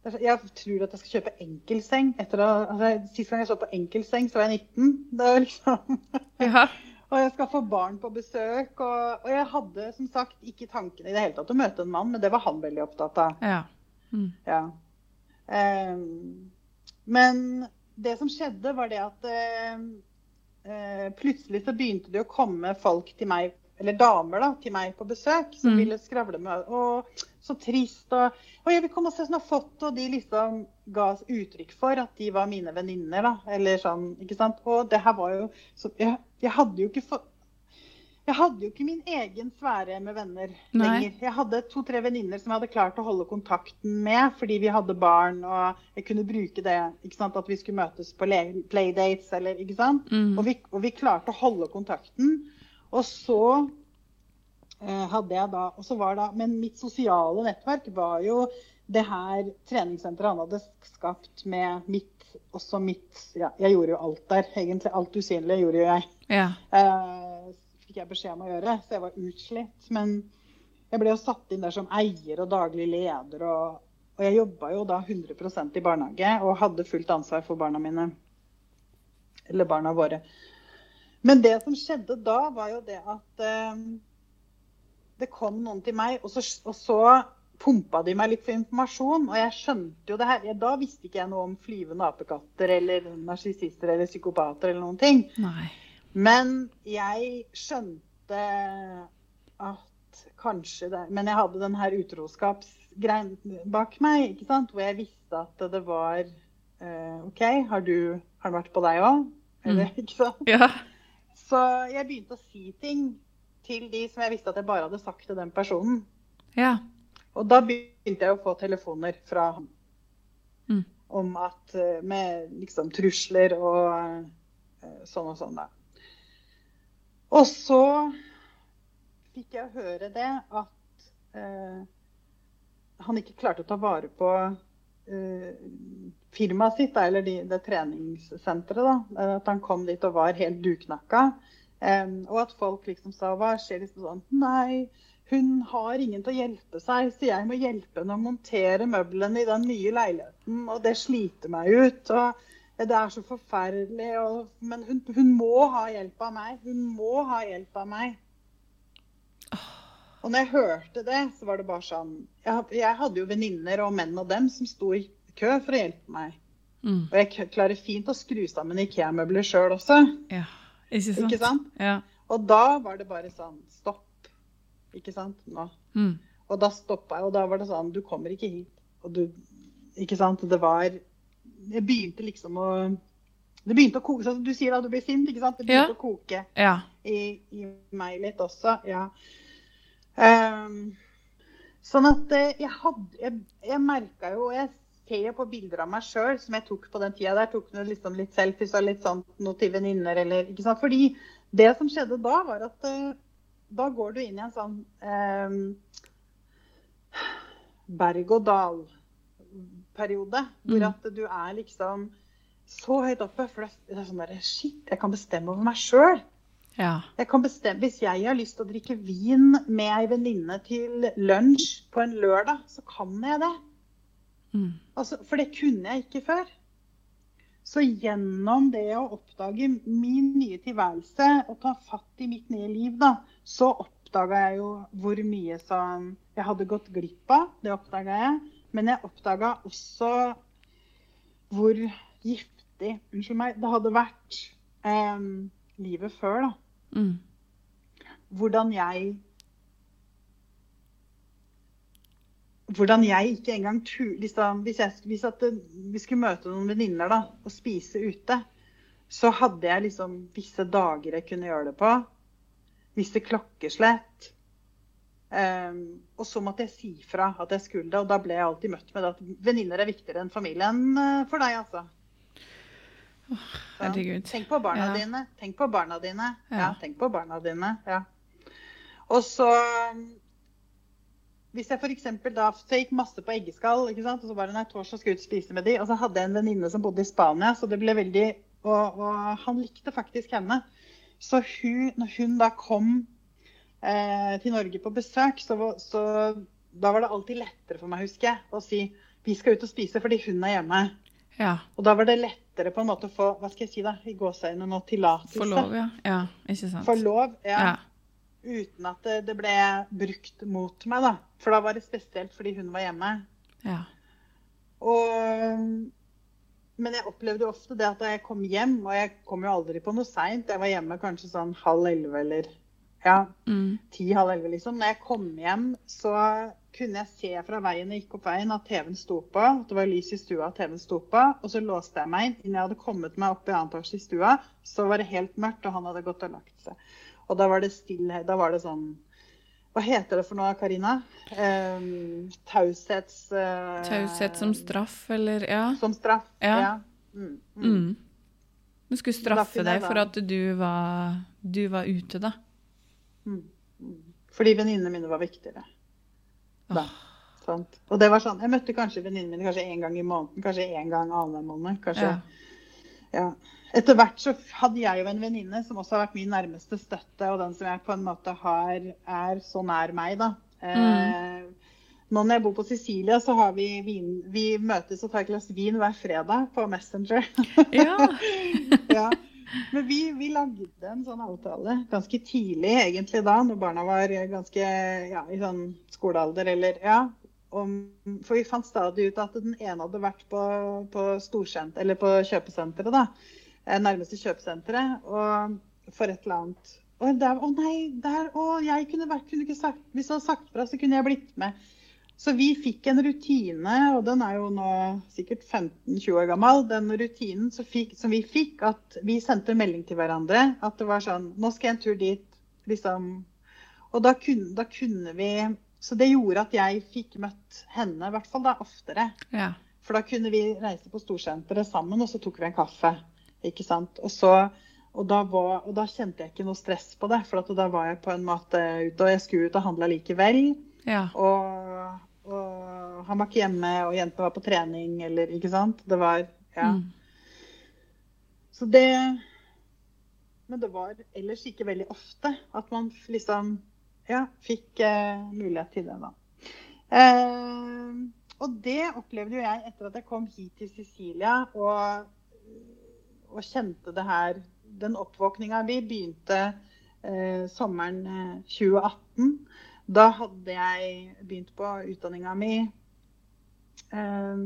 Jeg tror at jeg skal kjøpe enkelseng. Etter altså, Sist gang jeg så på enkelseng, så var jeg 19. *laughs* Det er liksom... Ja. Og jeg skal få barn på besøk. Og, og jeg hadde som sagt ikke tanken i det hele tatt å møte en mann, men det var han veldig opptatt av. ja. Mm. Ja. Um, men det som skjedde, var det at uh, uh, plutselig så begynte det å komme folk til meg, eller damer da, til meg på besøk, som Mm. ville skravle med meg. Så trist. Og, og jeg vil komme og se sånn fått, og de liksom ga uttrykk for at de var mine venninner. eller sånn, ikke sant? Og det her var jo så, jeg, jeg hadde jo ikke fått jeg hadde jo ikke min egen sfære med venner Nei. lenger. Jeg hadde to-tre venninner som jeg hadde klart å holde kontakten med fordi vi hadde barn og jeg kunne bruke det. ikke sant, At vi skulle møtes på playdates eller ikke sant. Mm. Og, vi, og vi klarte å holde kontakten. Og så eh, hadde jeg da, og så var da, Men mitt sosiale nettverk var jo det her treningssenteret han hadde skapt med mitt også mitt ja, Jeg gjorde jo alt der, egentlig. Alt usynlig gjorde jo jeg. Ja. Eh, fikk jeg beskjed om å gjøre, så jeg var utslitt. Men jeg ble jo satt inn der som eier og daglig leder. Og, og jeg jobba jo da 100% i barnehage og hadde fullt ansvar for barna mine. Eller barna våre. Men det som skjedde da, var jo det at eh, det kom noen til meg, og så, og så pumpa de meg litt for informasjon. Og jeg skjønte jo det her. Da visste ikke jeg noe om flyvende apekatter eller narsissister eller psykopater eller noen ting. Nei. Men jeg skjønte at kanskje det Men jeg hadde den her utroskapsgreien bak meg, ikke sant? hvor jeg visste at det var eh, OK, har du har det vært på deg òg? Eller, ikke sant? Ja. Så jeg begynte å si ting til de som jeg visste at jeg bare hadde sagt til den personen. Ja. Og da begynte jeg å få telefoner fra ham Mm. om at eh, med liksom trusler og eh, sånn og sånn, da. Og så fikk jeg høre det at eh, han ikke klarte å ta vare på firmaet sitt, eller de, det treningssenteret. da, At han kom dit og var helt duknakka. Um, og at folk liksom sa hva skjer liksom sånn Nei, hun har ingen til å hjelpe seg, så jeg må hjelpe henne å montere møblene i den nye leiligheten. Og det sliter meg ut. og det er så forferdelig. Og, men hun, hun må ha hjelp av meg. Hun må ha hjelp av meg. Og når jeg hørte det, så var det bare sånn Jeg, jeg hadde jo venninner og menn og dem som sto i kø for å hjelpe meg. mm. Og jeg klarer fint å skru sammen Ikea-møbler sjøl også. Ja. Ikke sant? Ikke sant? Ja. Og da var det bare sånn Stopp. Ikke sant? Nå. Mm. Og da stoppa jeg, og da var det sånn Du kommer ikke hit. Og du Ikke sant? Det var Jeg begynte liksom å Det begynte å koke. Du sier da, du blir sint, ikke sant? Det begynte Ja. å koke Ja. i, i meg litt også. Ja. Ehm, sånn at eh, jeg hadde Jeg, jeg merka jo jeg, ser jo på bilder av meg sjøl som jeg tok på den tida der. Tok noe, liksom litt selfies og litt sånn noe til venninner eller ikke sant. Fordi det som skjedde da, var at uh, da går du inn i en sånn um, berg-og-dal-periode. Hvor Mm. at du er liksom så høyt oppe. For det er sånn derre Shit, jeg kan bestemme over meg sjøl. Ja. Jeg kan bestemme, Hvis jeg har lyst til å drikke vin med ei venninne til lunsj på en lørdag, så kan jeg det. Mm. Altså, for det kunne jeg ikke før. Så gjennom det å oppdage min nye tilværelse og ta fatt i mitt nye liv, da, så oppdaga jeg jo hvor mye som jeg hadde gått glipp av. Det oppdaga jeg. Men jeg oppdaga også hvor giftig unnskyld meg, det hadde vært eh, livet før. da. Mm. Hvordan jeg hvordan jeg ikke engang tur, liksom, Hvis, jeg, hvis vi skulle møte noen venninner og spise ute, så hadde jeg liksom visse dager jeg kunne gjøre det på. Visse klokkeslett. Um, og så måtte jeg si fra at jeg skulle det, og da ble jeg alltid møtt med det at venninner er viktigere enn familien eh, for deg, altså. Herregud. Tenk på barna Ja. dine. Tenk på barna dine. Ja. Ja. tenk på barna dine. Ja. Og så Hvis jeg f.eks. da Så jeg gikk masse på eggeskall, ikke sant? og så bare nei, torsdag skulle ut spise med de, og så hadde jeg en venninne som bodde i Spania, så det ble veldig Og, og han likte faktisk henne. Så hun, når hun da kom eh, til Norge på besøk, så, så da var det alltid lettere for meg, husker jeg, å si vi skal ut og spise fordi hun er hjemme. Ja. Og da var det lettere på en måte å få hva skal jeg si da, i gåseøynene nå tillatelse. Få lov, ja. Ja, ikke sant. For lov, ja. Ja. Uten at det, det ble brukt mot meg, da. For da var det spesielt fordi hun var hjemme. Ja. Og, men jeg opplevde jo ofte det at da jeg kom hjem, og jeg kom jo aldri på noe seint, jeg var hjemme kanskje sånn halv elleve eller ja, Mm. ti-halv elleve, liksom. Når jeg kom hjem, så kunne jeg se fra veien jeg gikk opp veien at TV-en sto på. At det var lys i stua, at TV-en sto på. Og så låste jeg meg inn. Innen jeg hadde kommet meg opp i annen etasje i stua, så var det helt mørkt, og han hadde gått og lagt seg. Og da var det stille. Da var det sånn Hva heter det for noe, Karina? Um, Taushets... Uh, Taushet som straff, eller Ja. Som straff. Ja. Mm, mm. Mm. Du skulle straffe deg for at du var, du var ute, da. Mm, mm. Fordi venninnene mine var viktigere. Da. Sant? Og det var sånn, Jeg møtte kanskje venninnene mine kanskje én gang i måneden, kanskje én gang annenhver måned. kanskje. Ja. Ja. Etter hvert så hadde jeg jo en venninne som også har vært min nærmeste støtte, og den som jeg på en måte har, er så nær meg, da. Eh, nå når jeg bor på Sicilia, så har vi vin, vi møtes og tar et glass vin hver fredag på Messenger. *laughs* Ja. ja. Men vi, vi lagde en sånn avtale ganske tidlig, egentlig da, når barna var ganske ja, i sånn skolealder. Eller, ja. Om, for vi fant stadig ut at den ene hadde vært på, på, på kjøpesenteret, da. eh, Nærmeste kjøpesenteret. Og for et eller annet. Og der, å nei, der, å, jeg kunne vært, kunne ikke sagt, hvis du hadde sagt fra, så kunne jeg blitt med. Så vi fikk en rutine, og den er jo nå sikkert 15-20 år gammel, den rutinen som, fikk, som vi fikk, at vi sendte melding til hverandre. At det var sånn Nå skal jeg en tur dit. Liksom. Og da kunne, da kunne vi Så det gjorde at jeg fikk møtt henne, i hvert fall da oftere. ja. For da kunne vi reise på storsenteret sammen, og så tok vi en kaffe. Ikke sant? Og, så, og, da, var, og da kjente jeg ikke noe stress på det, for da var jeg på en måte ute, og jeg skulle ut og handle likevel. ja. Og, og han var ikke hjemme, og jentene var på trening, eller ikke sant. Det var Ja. Mm. Så det Men det var ellers ikke veldig ofte at man liksom ja, fikk eh, mulighet til det, da. Eh, og det opplevde jo jeg etter at jeg kom hit til Sicilia og, og kjente det her Den oppvåkninga vi begynte eh, sommeren eh, 2018. Da hadde jeg begynt på utdanninga mi eh,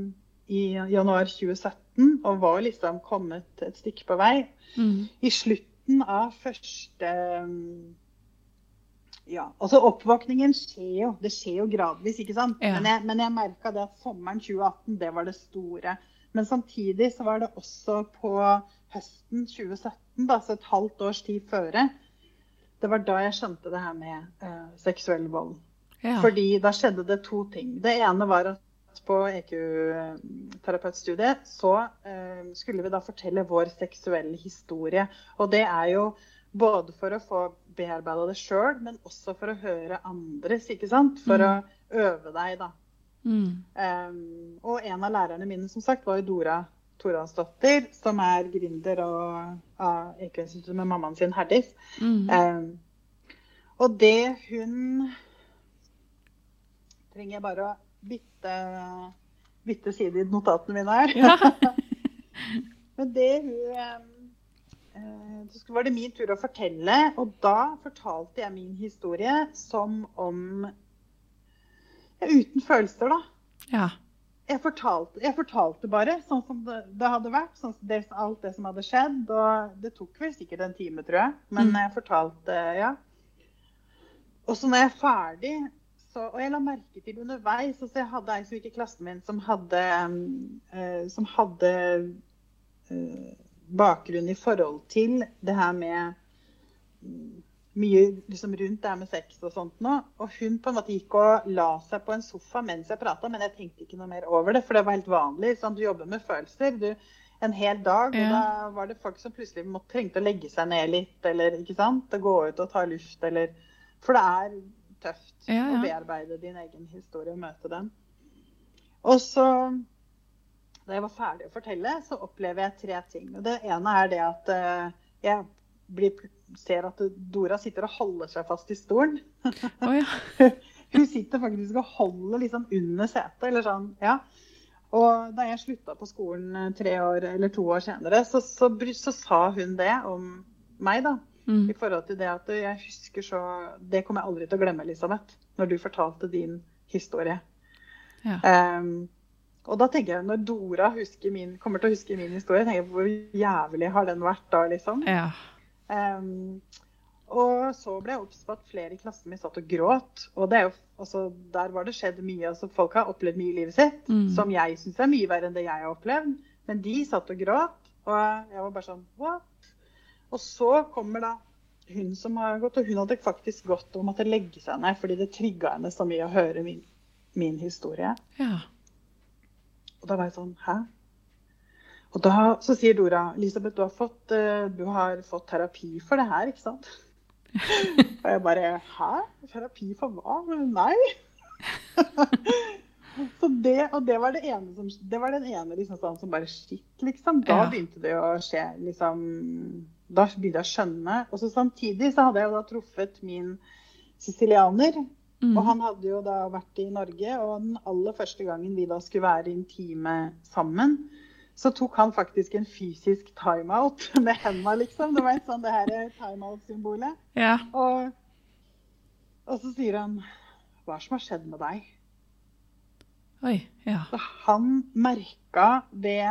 i januar 2017 og var liksom kommet et stykke på vei. Mm. I slutten av første Ja, altså oppvåkningen skjer jo. Det skjer jo gradvis, ikke sant. Ja. Men jeg, men jeg merka det at sommeren 2018, det var det store. Men samtidig så var det også på høsten 2017, da, så et halvt års tid føre. Det var da jeg skjønte det her med uh, seksuell vold. ja. Fordi da skjedde det to ting. Det ene var at på EQ-terapeutstudiet, så uh, skulle vi da fortelle vår seksuelle historie. Og det er jo både for å få bearbeida det sjøl, men også for å høre andres, ikke sant? For Mm. å øve deg, da. Mm. Um, og en av lærerne mine som sagt, var jo Dora Toransdottir, som er gründer av EQ-instituttet med mammaen sin, Herdis. Mm. Um, og det hun Trenger jeg bare å bytte, bytte side i notatene mine her. Ja. *laughs* Men det hun eh, Så var det min tur å fortelle, og da fortalte jeg min historie som om ja, Uten følelser, da. ja. Jeg fortalte, jeg fortalte bare sånn som det, det hadde vært. Sånn det, alt det som hadde skjedd. Og det tok vel sikkert en time, tror jeg. Men Mm. jeg fortalte, ja. Og så når jeg er ferdig så, Og jeg la merke til underveis altså Jeg hadde ei som gikk i klassen min som hadde, eh, som hadde eh, bakgrunn i forhold til det her med mm, mye liksom rundt det her med sex og sånt nå. Og hun på en måte gikk og la seg på en sofa mens jeg prata, men jeg tenkte ikke noe mer over det, for det var helt vanlig. Sånn, du jobber med følelser du, en hel dag, og Ja. da var det folk som plutselig måtte, trengte å legge seg ned litt, eller ikke sant? og gå ut og ta luft, eller For det er tøft Ja, ja. å bearbeide din egen historie og møte den. Og så da jeg var ferdig å fortelle, så opplever jeg tre ting. Og Det ene er det at eh, jeg blir, ser at Dora sitter og holder seg fast i stolen. Oh, ja. *laughs* Hun sitter faktisk og holder liksom under setet. eller sånn, ja. Og da jeg slutta på skolen eh, tre år eller to år senere, så, så, så sa hun det om meg, da. Mm. I forhold til det at jeg husker så Det kommer jeg aldri til å glemme, Elisabeth. Når du fortalte din historie. Ja. Ehm, og da tenker jeg, når Dora min, kommer til å huske min historie, tenker jeg hvor jævlig har den vært da, liksom. ja. Um, og så ble jeg obs på at flere i klassen min satt og gråt. Og det er jo, altså, der var det skjedd mye. altså Folk har opplevd mye i livet sitt Mm. som jeg syns er mye verre enn det jeg har opplevd. Men de satt og gråt, og jeg var bare sånn What? Og så kommer da hun som har gått, og hun hadde faktisk gått og måtte legge seg ned fordi det trigga henne så mye å høre min, min historie. ja. Og da var jeg sånn Hæ? Og da så sier Dora Elisabeth, du har fått, eh, du har fått terapi for det her, ikke sant? *laughs* og jeg bare Hæ? Terapi for hva? Nei. *laughs* så det, og det var det ene som Det var den ene liksom sånn som bare Shit, liksom. Da Ja. begynte det å skje, liksom Da begynte jeg å skjønne. Og så samtidig så hadde jeg jo da truffet min sicilianer. Mm. Og han hadde jo da vært i Norge, og den aller første gangen vi da skulle være intime sammen, så tok han faktisk en fysisk timeout *laughs* med henda, liksom. Det var et sånn det her timeout-symbolet. Ja. Og, og så sier han Hva er det som har skjedd med deg? Oi. Ja. Så han merka det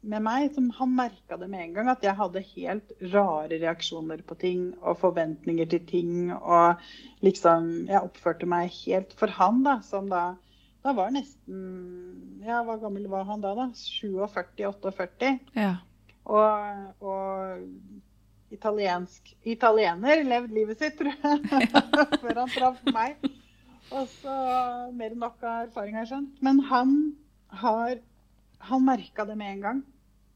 med meg, som han merka det med en gang, at jeg hadde helt rare reaksjoner på ting og forventninger til ting. Og liksom Jeg oppførte meg helt for han, da, som da Da var nesten Ja, hvor gammel var han da, da? 47-48? Ja. Og, og italiensk italiener levd livet sitt, tror jeg, *laughs* før han traff meg. Og så mer enn nok av erfaring, har jeg skjønt. Men han har Han merka det med en gang.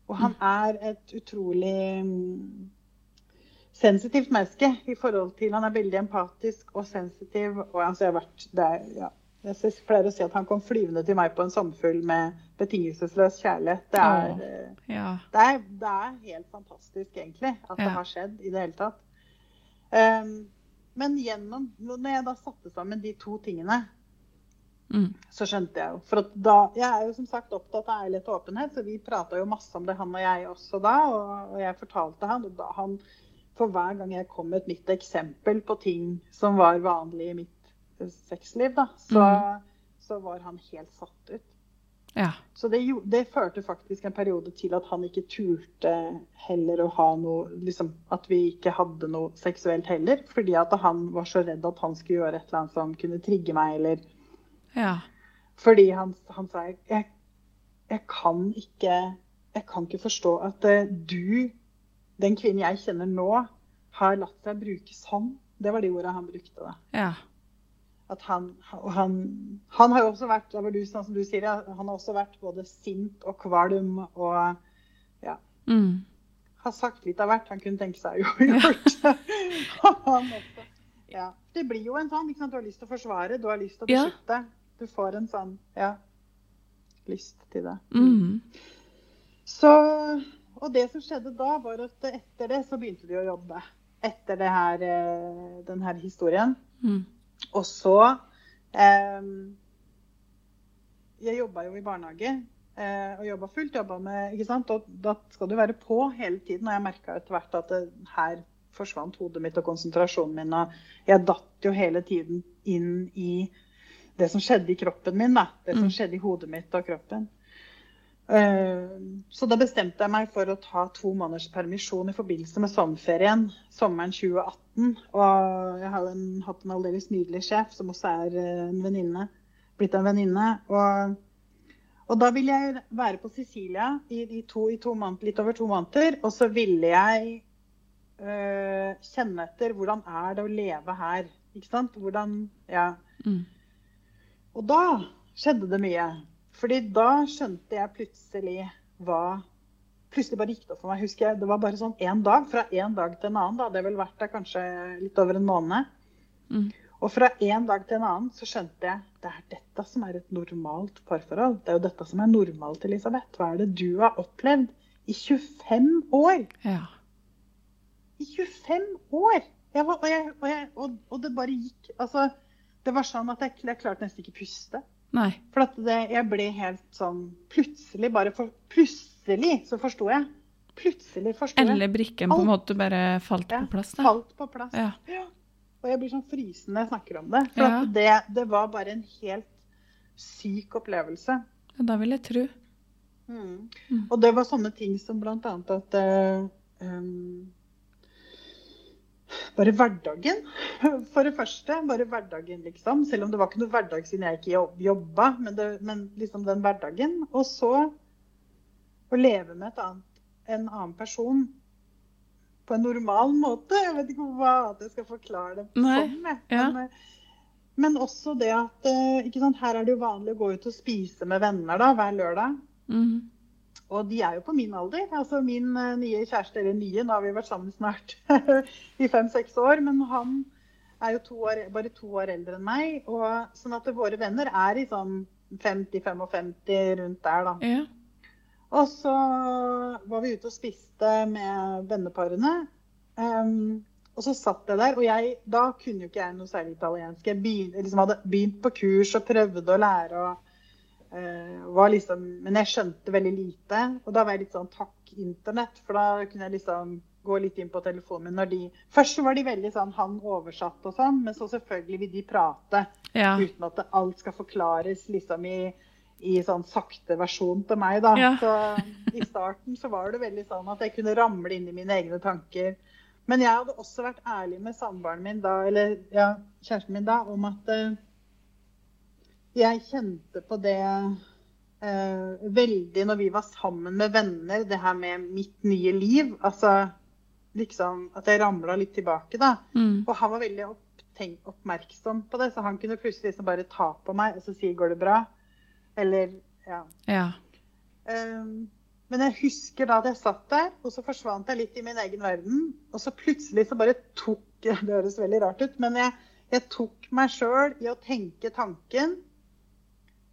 Og han er et utrolig mm, sensitivt menneske i forhold til Han er veldig empatisk og sensitiv. Og altså, jeg har vært der, ja. Jeg pleier å si at han kom flyvende til meg på en sommerfugl med betingelsesløs kjærlighet. Det er, oh, Ja. det er, det er helt fantastisk, egentlig, at det har skjedd i det hele tatt. Um, men gjennom, når jeg da satte sammen de to tingene, Mm. så skjønte jeg jo For da, jeg er jo som sagt opptatt av ærlighet og åpenhet, så vi prata jo masse om det, han og jeg også da. Og, og jeg fortalte han, og da han For hver gang jeg kom med et nytt eksempel på ting som var vanlig i mitt eh, sexliv, da, så, Mm. så var han helt satt ut. Ja. Så det, det førte faktisk en periode til at han ikke turte heller å ha noe liksom, At vi ikke hadde noe seksuelt heller. Fordi at han var så redd at han skulle gjøre et eller annet som kunne trigge meg. Eller Ja. fordi han, han sa jeg, jeg kan ikke Jeg kan ikke forstå at eh, du, den kvinnen jeg kjenner nå, har latt seg bruke sånn. Det var de ordene han brukte. da. Ja. at han, han, han har jo også vært du, sånn som du sier, han har også vært både sint og kvalm og ja. Mm. Har sagt litt av hvert han kunne tenke seg å *laughs* han *laughs* også. Ja. Det blir jo en sånn. Du har lyst til å forsvare, du har lyst til å Ja. Du får en sånn ja, lyst til det. Mm. Så, og det som skjedde da, var at etter det så begynte de å jobbe. Etter det her, eh, den her historien. Mm. Og så eh, Jeg jobba jo i barnehage. Eh, og jobba fullt. Jobba med ikke sant? Og da skal du være på hele tiden. Og jeg merka etter hvert at det, her forsvant hodet mitt og konsentrasjonen min. Og jeg datt jo hele tiden inn i det som skjedde i kroppen min. da. Det som Mm. skjedde i hodet mitt og kroppen. Eh, Så da bestemte jeg meg for å ta to måneders permisjon i forbindelse med sommerferien sommeren 2018. Og jeg har en, hatt en aldeles nydelig sjef som også er eh, en venninne. Blitt en venninne. Og, og da ville jeg være på Sicilia i, i, to, i to måneder, litt over to måneder. Og så ville jeg øh, kjenne etter hvordan er det å leve her. Ikke sant? Hvordan Ja. Mm. Og da skjedde det mye. Fordi da skjønte jeg plutselig hva Plutselig bare gikk det opp for meg. husker jeg, Det var bare sånn én dag. Fra én dag til en annen. Da. Det hadde vel vært der kanskje litt over en måned. Mm. Og fra én dag til en annen så skjønte jeg det er dette som er et normalt parforhold. Det er jo dette som er normalt, Elisabeth. Hva er det du har opplevd i 25 år? Ja. I 25 år! Jeg var, og, jeg, og, jeg, og, og det bare gikk Altså, det var sånn at jeg, jeg klarte nesten ikke puste. Nei. For at det, jeg ble helt sånn Plutselig, bare for, plutselig så forsto jeg. Plutselig forsto jeg. Eller brikken på en måte bare falt på plass. Da. Falt på plass. Ja. Ja. Og jeg blir sånn frysen når jeg snakker om det. For Ja. det, det var bare en helt syk opplevelse. Ja, Da vil jeg tro. Mm. Mm. Og det var sånne ting som annet at uh, um, Bare hverdagen, for det første. Bare hverdagen, liksom. Selv om det var ikke noe hverdag siden jeg ikke jobb, jobba, men, det, men liksom den hverdagen. Og så å leve med et annet, en annen person på en normal måte. Jeg vet ikke hva jeg skal forklare det på sånn. ja. Men, eh, men også det at eh, ikke sant, her er det jo vanlig å gå ut og spise med venner da, hver lørdag. Mm. Og de er jo på min alder. Altså min eh, nye kjæreste, eller nye, nå har vi vært sammen snart *laughs* i fem-seks år. Men han er jo to år, bare to år eldre enn meg. Og, sånn at våre venner er i sånn 50-55 rundt der, da. Ja. Og så var vi ute og spiste med venneparene. Um, og så satt jeg der, og jeg, da kunne jo ikke jeg noe særlig italiensk. Jeg begyn- liksom hadde begynt på kurs og prøvde å lære. og liksom, Men jeg skjønte veldig lite. Og da var jeg litt sånn takk internett, for da kunne jeg liksom gå litt inn på telefonen min når de Først var de veldig sånn han oversatt og sånn, men så selvfølgelig vil de prate Ja. uten at alt skal forklares liksom i, i sånn sakte versjon til meg. da. Ja. Så I starten så var det veldig sånn at jeg kunne ramle inn i mine egne tanker. Men jeg hadde også vært ærlig med samboeren min da, eller ja, kjæresten min da, om at eh, jeg kjente på det eh, veldig når vi var sammen med venner, det her med mitt nye liv. Altså liksom at jeg ramla litt tilbake, da. Mm. Og han var veldig oppmerksom på det, så han kunne plutselig liksom bare ta på meg og så si 'går det bra'? Eller ja. ja. Um, men jeg husker da at jeg satt der, og så forsvant jeg litt i min egen verden. Og så plutselig så bare tok *laughs* Det høres veldig rart ut, men jeg, jeg tok meg sjøl i å tenke tanken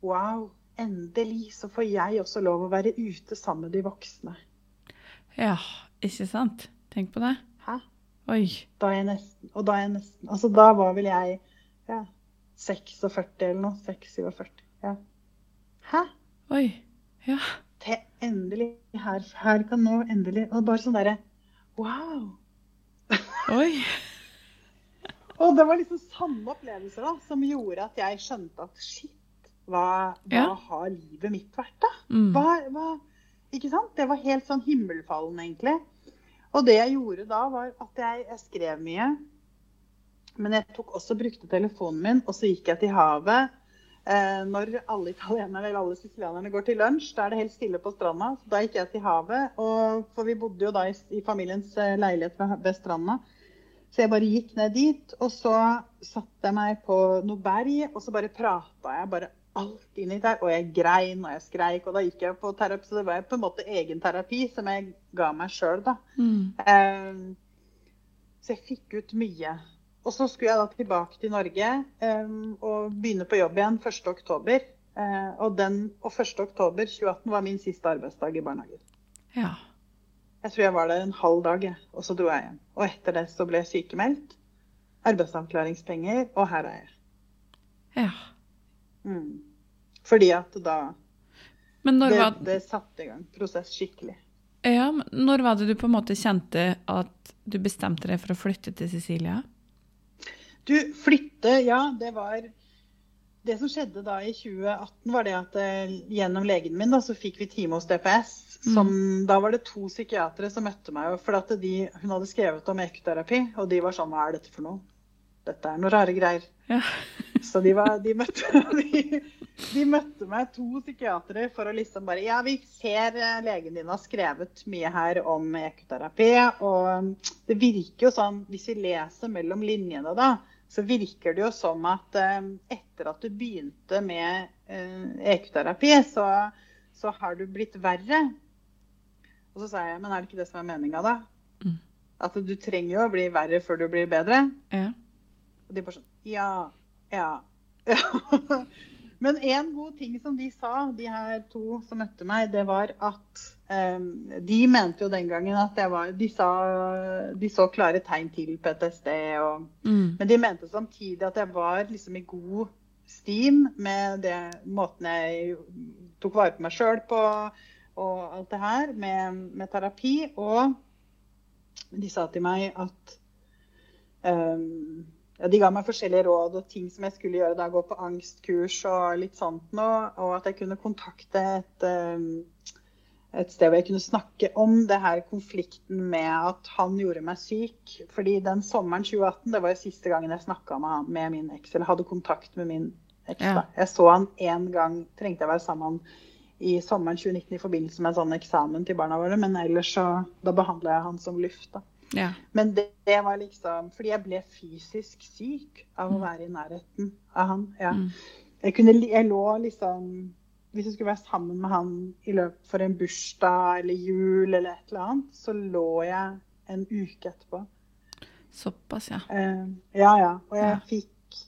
Wow, endelig så får jeg også lov å være ute sammen med de voksne. Ja, ikke sant? Tenk på det. Hæ? Oi. Da er jeg nesten Og da er jeg nesten Altså da var vel jeg ja, 46 eller noe. 6-47. Ja. Hæ? Oi. Ja. Til endelig her, her kan nå endelig Og bare sånn derre Wow! Oi. *laughs* Og det var liksom samme opplevelser da, som gjorde at jeg skjønte at shit, hva, hva Ja. har livet mitt vært, da? Mm. Hva, hva, ikke sant? Det var helt sånn himmelfallen, egentlig. Og det jeg gjorde da, var at jeg, jeg skrev mye. Men jeg tok også brukte telefonen min, og så gikk jeg til havet. Eh, når alle italienerne eller alle sicilianerne går til lunsj, da er det helt stille på stranda. Så da gikk jeg til havet. Og, for vi bodde jo da i, i familiens eh, leilighet ved, ved stranda. Så jeg bare gikk ned dit, og så satte jeg meg på noe berg, og så bare prata jeg bare alt inn i der. Og jeg grein og jeg skreik, og da gikk jeg på terapi. Så det var på en måte egen terapi som jeg ga meg sjøl, da. Mm. Um, så jeg fikk ut mye. Og så skulle jeg da tilbake til Norge um, og begynne på jobb igjen 1.10. Uh, og, den, og 1.10.2018 var min siste arbeidsdag i barnehagen. Ja. Jeg tror jeg var der en halv dag, og så dro jeg hjem. Og etter det så ble jeg sykemeldt. Arbeidsavklaringspenger, og her er jeg. ja. Mm. Fordi at da det, var, det satte i gang prosess skikkelig. ja, men når var det du på en måte kjente at du bestemte deg for å flytte til Sicilia? Du, flytte, ja, det var Det som skjedde da i 2018, var det at eh, gjennom legen min da, så fikk vi time hos DPS. Som, Da var det to psykiatere som møtte meg. For de, hun hadde skrevet om ekoterapi, og de var sånn Hva er dette for noe? Dette er noe rare greier. Ja. *laughs* Så de, var, de, møtte, *laughs* de, de møtte meg, to psykiatere, for å liksom bare Ja, vi ser eh, legen din har skrevet mye her om ekoterapi. Og um, det virker jo sånn, hvis vi leser mellom linjene, da, så virker det jo som at eh, etter at du begynte med eh, ekoterapi, så, så har du blitt verre. Og så sa jeg, men er det ikke det som er meninga, da? Mm. At du trenger jo å bli verre før du blir bedre. Ja. Og de bare sånn Ja, ja. ja. *laughs* Men en god ting som de sa, de her to som møtte meg, det var at um, De mente jo den gangen at jeg var De sa de så klare tegn til PTSD. Og, Mm. men de mente samtidig at jeg var liksom i god stim med det måten jeg tok vare på meg sjøl på, og alt det her, med, med terapi. Og de sa til meg at um, ja, De ga meg forskjellige råd og ting som jeg skulle gjøre da. Gå på angstkurs og litt sånt noe. Og at jeg kunne kontakte et, um, et sted hvor jeg kunne snakke om det her konflikten med at han gjorde meg syk. Fordi den sommeren 2018, det var jo siste gangen jeg snakka med, med min eks, eller hadde kontakt med min eks. Ja. Jeg så han én gang, trengte jeg være sammen i sommeren 2019 i forbindelse med en sånn eksamen til barna våre, men ellers så da behandla jeg han som luft. da. Ja. Men det, det var liksom Fordi jeg ble fysisk syk av å være i nærheten av han. Ja. Mm. Jeg, kunne, jeg lå liksom Hvis jeg skulle være sammen med han i løpet for en bursdag eller jul eller et eller annet, så lå jeg en uke etterpå. Såpass, ja. Eh, ja, ja. Og jeg Ja. fikk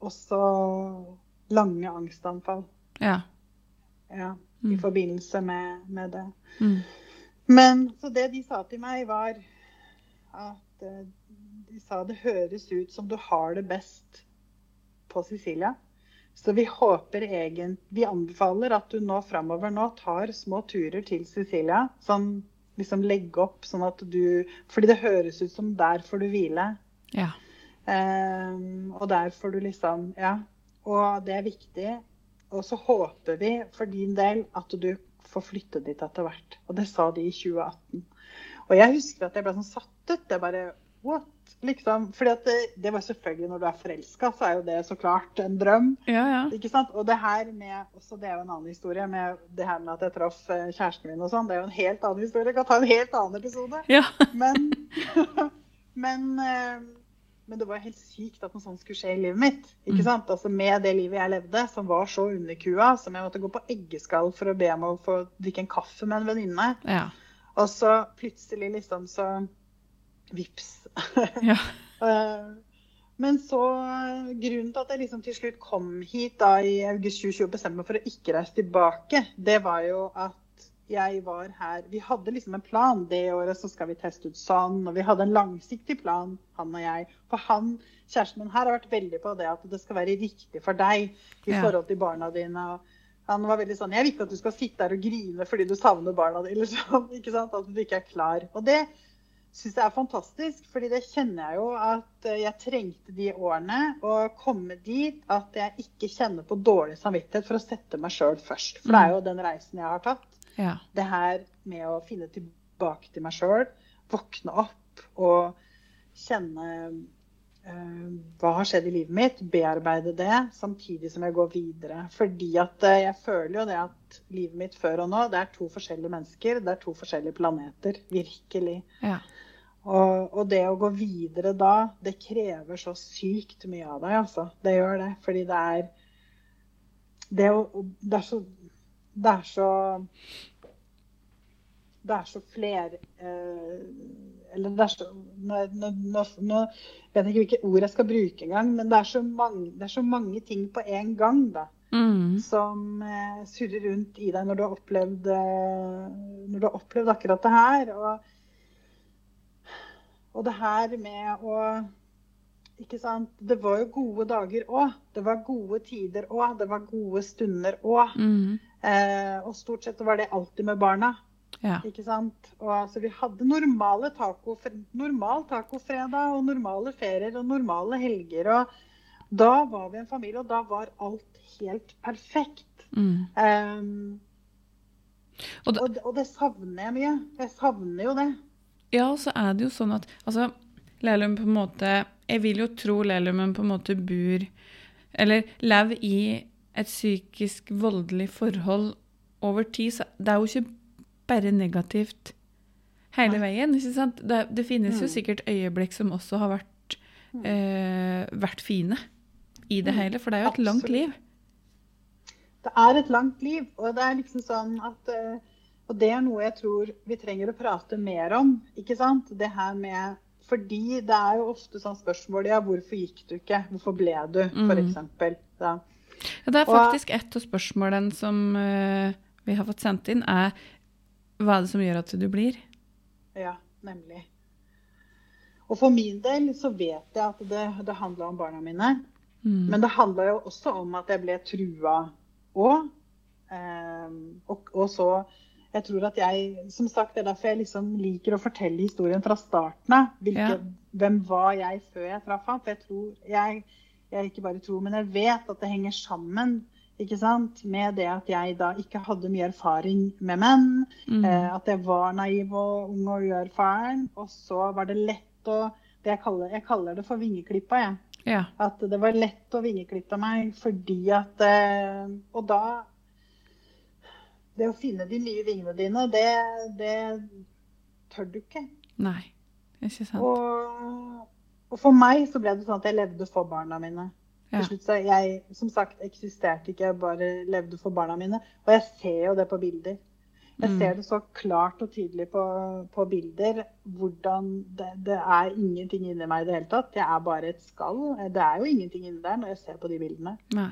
også lange angstanfall. Ja. Ja, Mm. I forbindelse med, med det. Mm. Men så det de sa til meg, var at eh, de sa det høres ut som du har det best på Sicilia. Så vi håper egentlig Vi anbefaler at du nå framover nå tar små turer til Sicilia. Sånn liksom legge opp sånn at du Fordi det høres ut som der får du hvile. Ja. Um, og der får du liksom Ja. Og det er viktig. Og så håper vi for din del at du får flytte dit etter hvert. Og det sa de i 2018. Og jeg husker at jeg ble sånn satt ut. Jeg bare What? Liksom. Fordi det, det var selvfølgelig når du er forelska, så er jo det så klart en drøm. Ja, ja. Ikke sant? Og det her med også Det er jo en annen historie. med Det her med at jeg traff eh, kjæresten min og sånn. Det er jo en helt annen historie. Jeg kan ta en helt annen episode. Ja. *laughs* Men, *laughs* men, eh, men det var helt sykt at noe sånt skulle skje i livet mitt. ikke Mm. sant? Altså Med det livet jeg levde, som var så underkua, som jeg måtte gå på eggeskall for å be om å få drikke en kaffe med en venninne. Ja. Og så plutselig liksom så Vips. *laughs* Ja. Eh, Men så eh, Grunnen til at jeg liksom til slutt kom hit da i august 2020 og bestemte meg for å ikke reise tilbake, det var jo at jeg var her Vi hadde liksom en plan. Det året så skal vi teste ut sånn. Og vi hadde en langsiktig plan, han og jeg. For han, kjæresten min her, har vært veldig på det at det skal være riktig for deg i forhold til barna dine. og han var veldig sånn Jeg vil ikke at du skal sitte der og grine fordi du savner barna dine. Sånn, *laughs* ikke sant? At du ikke er klar. Og det syns jeg er fantastisk, fordi det kjenner jeg jo at eh, jeg trengte de årene. Å komme dit at jeg ikke kjenner på dårlig samvittighet for å sette meg sjøl først. For det er jo den reisen jeg har tatt. Ja. Det her med å finne tilbake til meg sjøl, våkne opp og kjenne hva har skjedd i livet mitt, bearbeide det, samtidig som jeg går videre. Fordi at eh, jeg føler jo det at livet mitt før og nå, det er to forskjellige mennesker. Det er to forskjellige planeter. Virkelig. Ja. Og, og det å gå videre da, det krever så sykt mye av deg, altså. Det gjør det. Fordi det er Det, å, det er så Det er så Det er så fler... Eh, eller det er så nå, nå, nå, nå vet jeg ikke hvilke ord jeg skal bruke engang, men det er, så mange, det er så mange ting på en gang, da. Mm. Som eh, surrer rundt i deg når du har opplevd, eh, når du har opplevd akkurat det her. Og, og det her med å ikke sant? Det var jo gode dager òg. Det var gode tider òg. Det var gode stunder òg. Mm. Eh, og stort sett var det alltid med barna. Ja. Ikke sant? Og altså, vi hadde normale taco, normal tacofredag og normale ferier og normale helger. Og da var vi en familie, og da var alt helt perfekt. Mm. Um, Og da- og, og det savner jeg mye. Jeg savner jo det. Ja, og så er det jo sånn at altså, Lælum på en måte Jeg vil jo tro Lælumen på en måte bor Eller lever i et psykisk voldelig forhold over tid. Så det er jo ikke bare negativt hele veien. ikke sant? Det, det finnes jo Mm. sikkert øyeblikk som også har vært, Mm. eh, vært fine i det Mm. hele, for det er jo et langt liv. Det er et langt liv, og det er liksom sånn at eh, Og det er noe jeg tror vi trenger å prate mer om, ikke sant? Det her med Fordi det er jo ofte sånn spørsmål Ja, hvorfor gikk du ikke? Hvorfor ble du? For eksempel. Ja, det er Og- faktisk et av spørsmålene som eh, vi har fått sendt inn, er hva er det som gjør at du blir? Ja, nemlig. Og for min del så vet jeg at det, det handla om barna mine. Mm. Men det handla jo også om at jeg ble trua òg. og, og så Jeg tror at jeg Som sagt, det er derfor jeg liksom liker å fortelle historien fra starten av. Ja. Hvem var jeg før jeg traff ham? For jeg tror jeg, jeg ikke bare tror, men jeg vet at det henger sammen. Ikke sant? Med det at jeg da ikke hadde mye erfaring med menn. Mm. Eh, at jeg var naiv og ung og uerfaren. Og så var det lett å det jeg, kaller, jeg kaller det for vingeklippa. Jeg. Ja. At det var lett å vingeklippe meg fordi at eh, Og da Det å finne de nye vingene dine, det, det tør du ikke. Nei, ikke sant. Og, og for meg så ble det sånn at jeg levde for barna mine. Til slutt så jeg, som sagt, eksisterte ikke, jeg bare levde for barna mine. Og jeg ser jo det på bilder. Jeg Mm. ser det så klart og tydelig på, på bilder hvordan det, det er ingenting inni meg i det hele tatt. Jeg er bare et skall. Det er jo ingenting inni der når jeg ser på de bildene. Nei.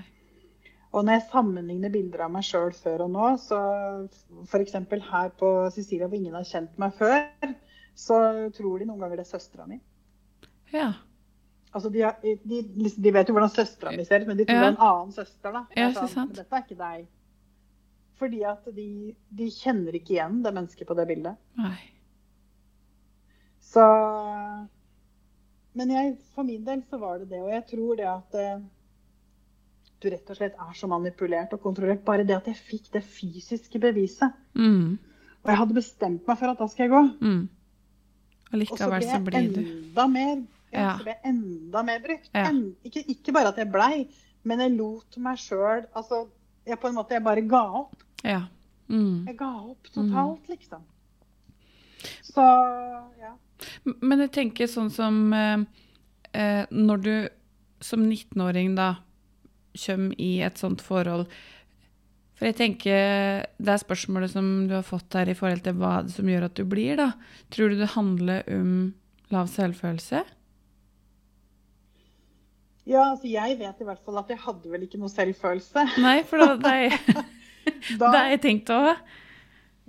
Og når jeg sammenligner bilder av meg sjøl før og nå, så f.eks. her på Cecilia hvor ingen har kjent meg før, så tror de noen ganger det er søstera mi. Ja. Altså de, har, de, de vet jo hvordan søstera mi ser ut, men de tror Ja. det er en annen søster. da. Ja, så sant. Dette er ikke deg. Fordi at de, de kjenner ikke igjen det mennesket på det bildet. Nei. Så Men jeg, for min del så var det det. Og jeg tror det at eh, du rett og slett er så manipulert og kontrollert. Bare det at jeg fikk det fysiske beviset. Mm. Og jeg hadde bestemt meg for at da skal jeg gå. Mm. Og Og så ble jeg enda mer ja, Ja. ble jeg enda mer brukt. Ja. En, ikke, ikke bare at jeg blei, men jeg lot meg sjøl Altså, jeg på en måte jeg bare ga opp. Ja. Mm. Jeg ga opp totalt, liksom. Så ja. Men jeg tenker sånn som eh, eh, Når du som 19-åring da kommer i et sånt forhold For jeg tenker det er spørsmålet som du har fått her i forhold til hva det som gjør at du blir, da. Tror du det handler om lav selvfølelse? Ja, altså jeg vet i hvert fall at jeg hadde vel ikke noe selvfølelse. Nei, for *laughs* *laughs* det er Da, det har jeg tenkt òg.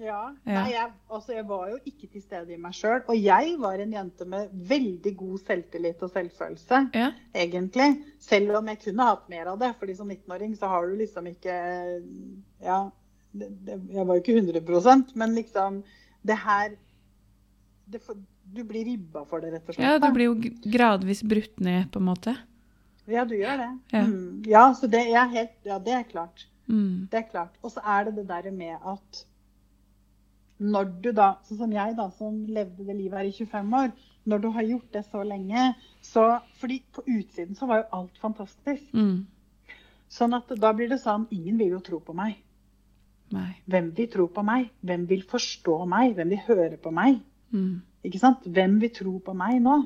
ja, Ja. Nei, jeg, altså jeg var jo ikke til stede i meg sjøl. Og jeg var en jente med veldig god selvtillit og selvfølelse. Ja. egentlig. Selv om jeg kunne hatt mer av det. fordi som 19-åring så har du liksom ikke Ja, det, det, jeg var jo ikke 100 men liksom Det her det, Du blir ribba for det, rett og slett. ja, du blir jo gradvis brutt ned, på en måte. Ja, du gjør det. Ja. Mm. Ja, så det, er helt, ja, det er klart. Mm. Det er klart. Og så er det det der med at når du da, sånn som jeg da, som levde det livet her i 25 år, når du har gjort det så lenge, så Fordi på utsiden så var jo alt fantastisk. Mm. Sånn at da blir det sånn Ingen vil jo tro på meg. Nei. Hvem vil tro på meg? Hvem vil forstå meg? Hvem vil høre på meg? Mm. ikke sant? Hvem vil tro på meg nå?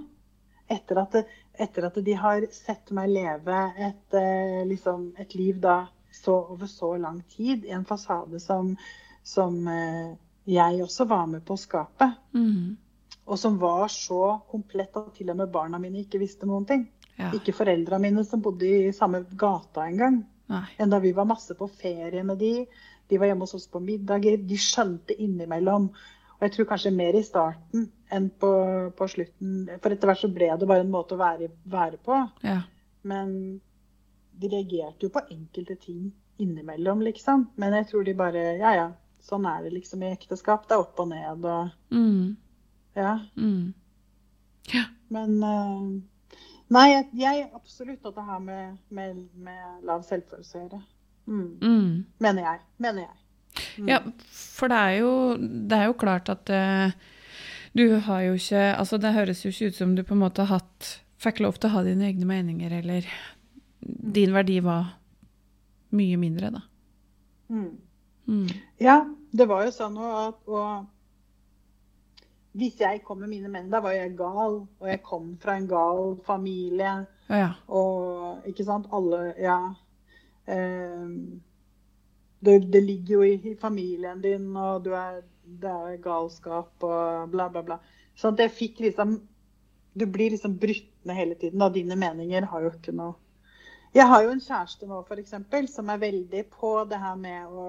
Etter at, etter at de har sett meg leve et, eh, liksom, et liv da så, over så lang tid i en fasade som, som eh, jeg også var med på å skape. Mm. Og som var så komplett at til og med barna mine ikke visste noen ting. Ja. Ikke foreldra mine som bodde i samme gata engang. Enn da vi var masse på ferie med de. De var hjemme hos oss på middager. De skjønte innimellom. Og jeg tror kanskje mer i starten enn på, på slutten. For etter hvert så ble det bare en måte å være, være på. Ja. Men de reagerte jo på enkelte ting innimellom, liksom. Men jeg tror de bare Ja, ja. Sånn er det liksom i ekteskap. Det er opp og ned og Mm. Ja. Mm. Ja. Men uh, Nei, jeg, jeg absolutt at det har med, med, med lav selvfølelse å gjøre. Mm. Mm. Mener jeg. Mener jeg. Mm. Ja, for det er jo, det er jo klart at uh, du har jo ikke Altså, det høres jo ikke ut som du på en måte har hatt Fikk lov til å ha dine egne meninger, eller din verdi var mye mindre, da. Mm. Mm. Ja, det var jo sånn at- og Hvis jeg kom med mine menn, da var jeg gal. Og jeg kom fra en gal familie. Ja, ja. Og ikke sant, alle Ja. Ehm, det, det ligger jo i, i familien din, og du er, det er galskap og bla, bla, bla. Så jeg fikk liksom Du blir liksom brutt ned hele tiden. og Dine meninger har jo ikke noe Jeg har jo en kjæreste nå, f.eks., som er veldig på det her med å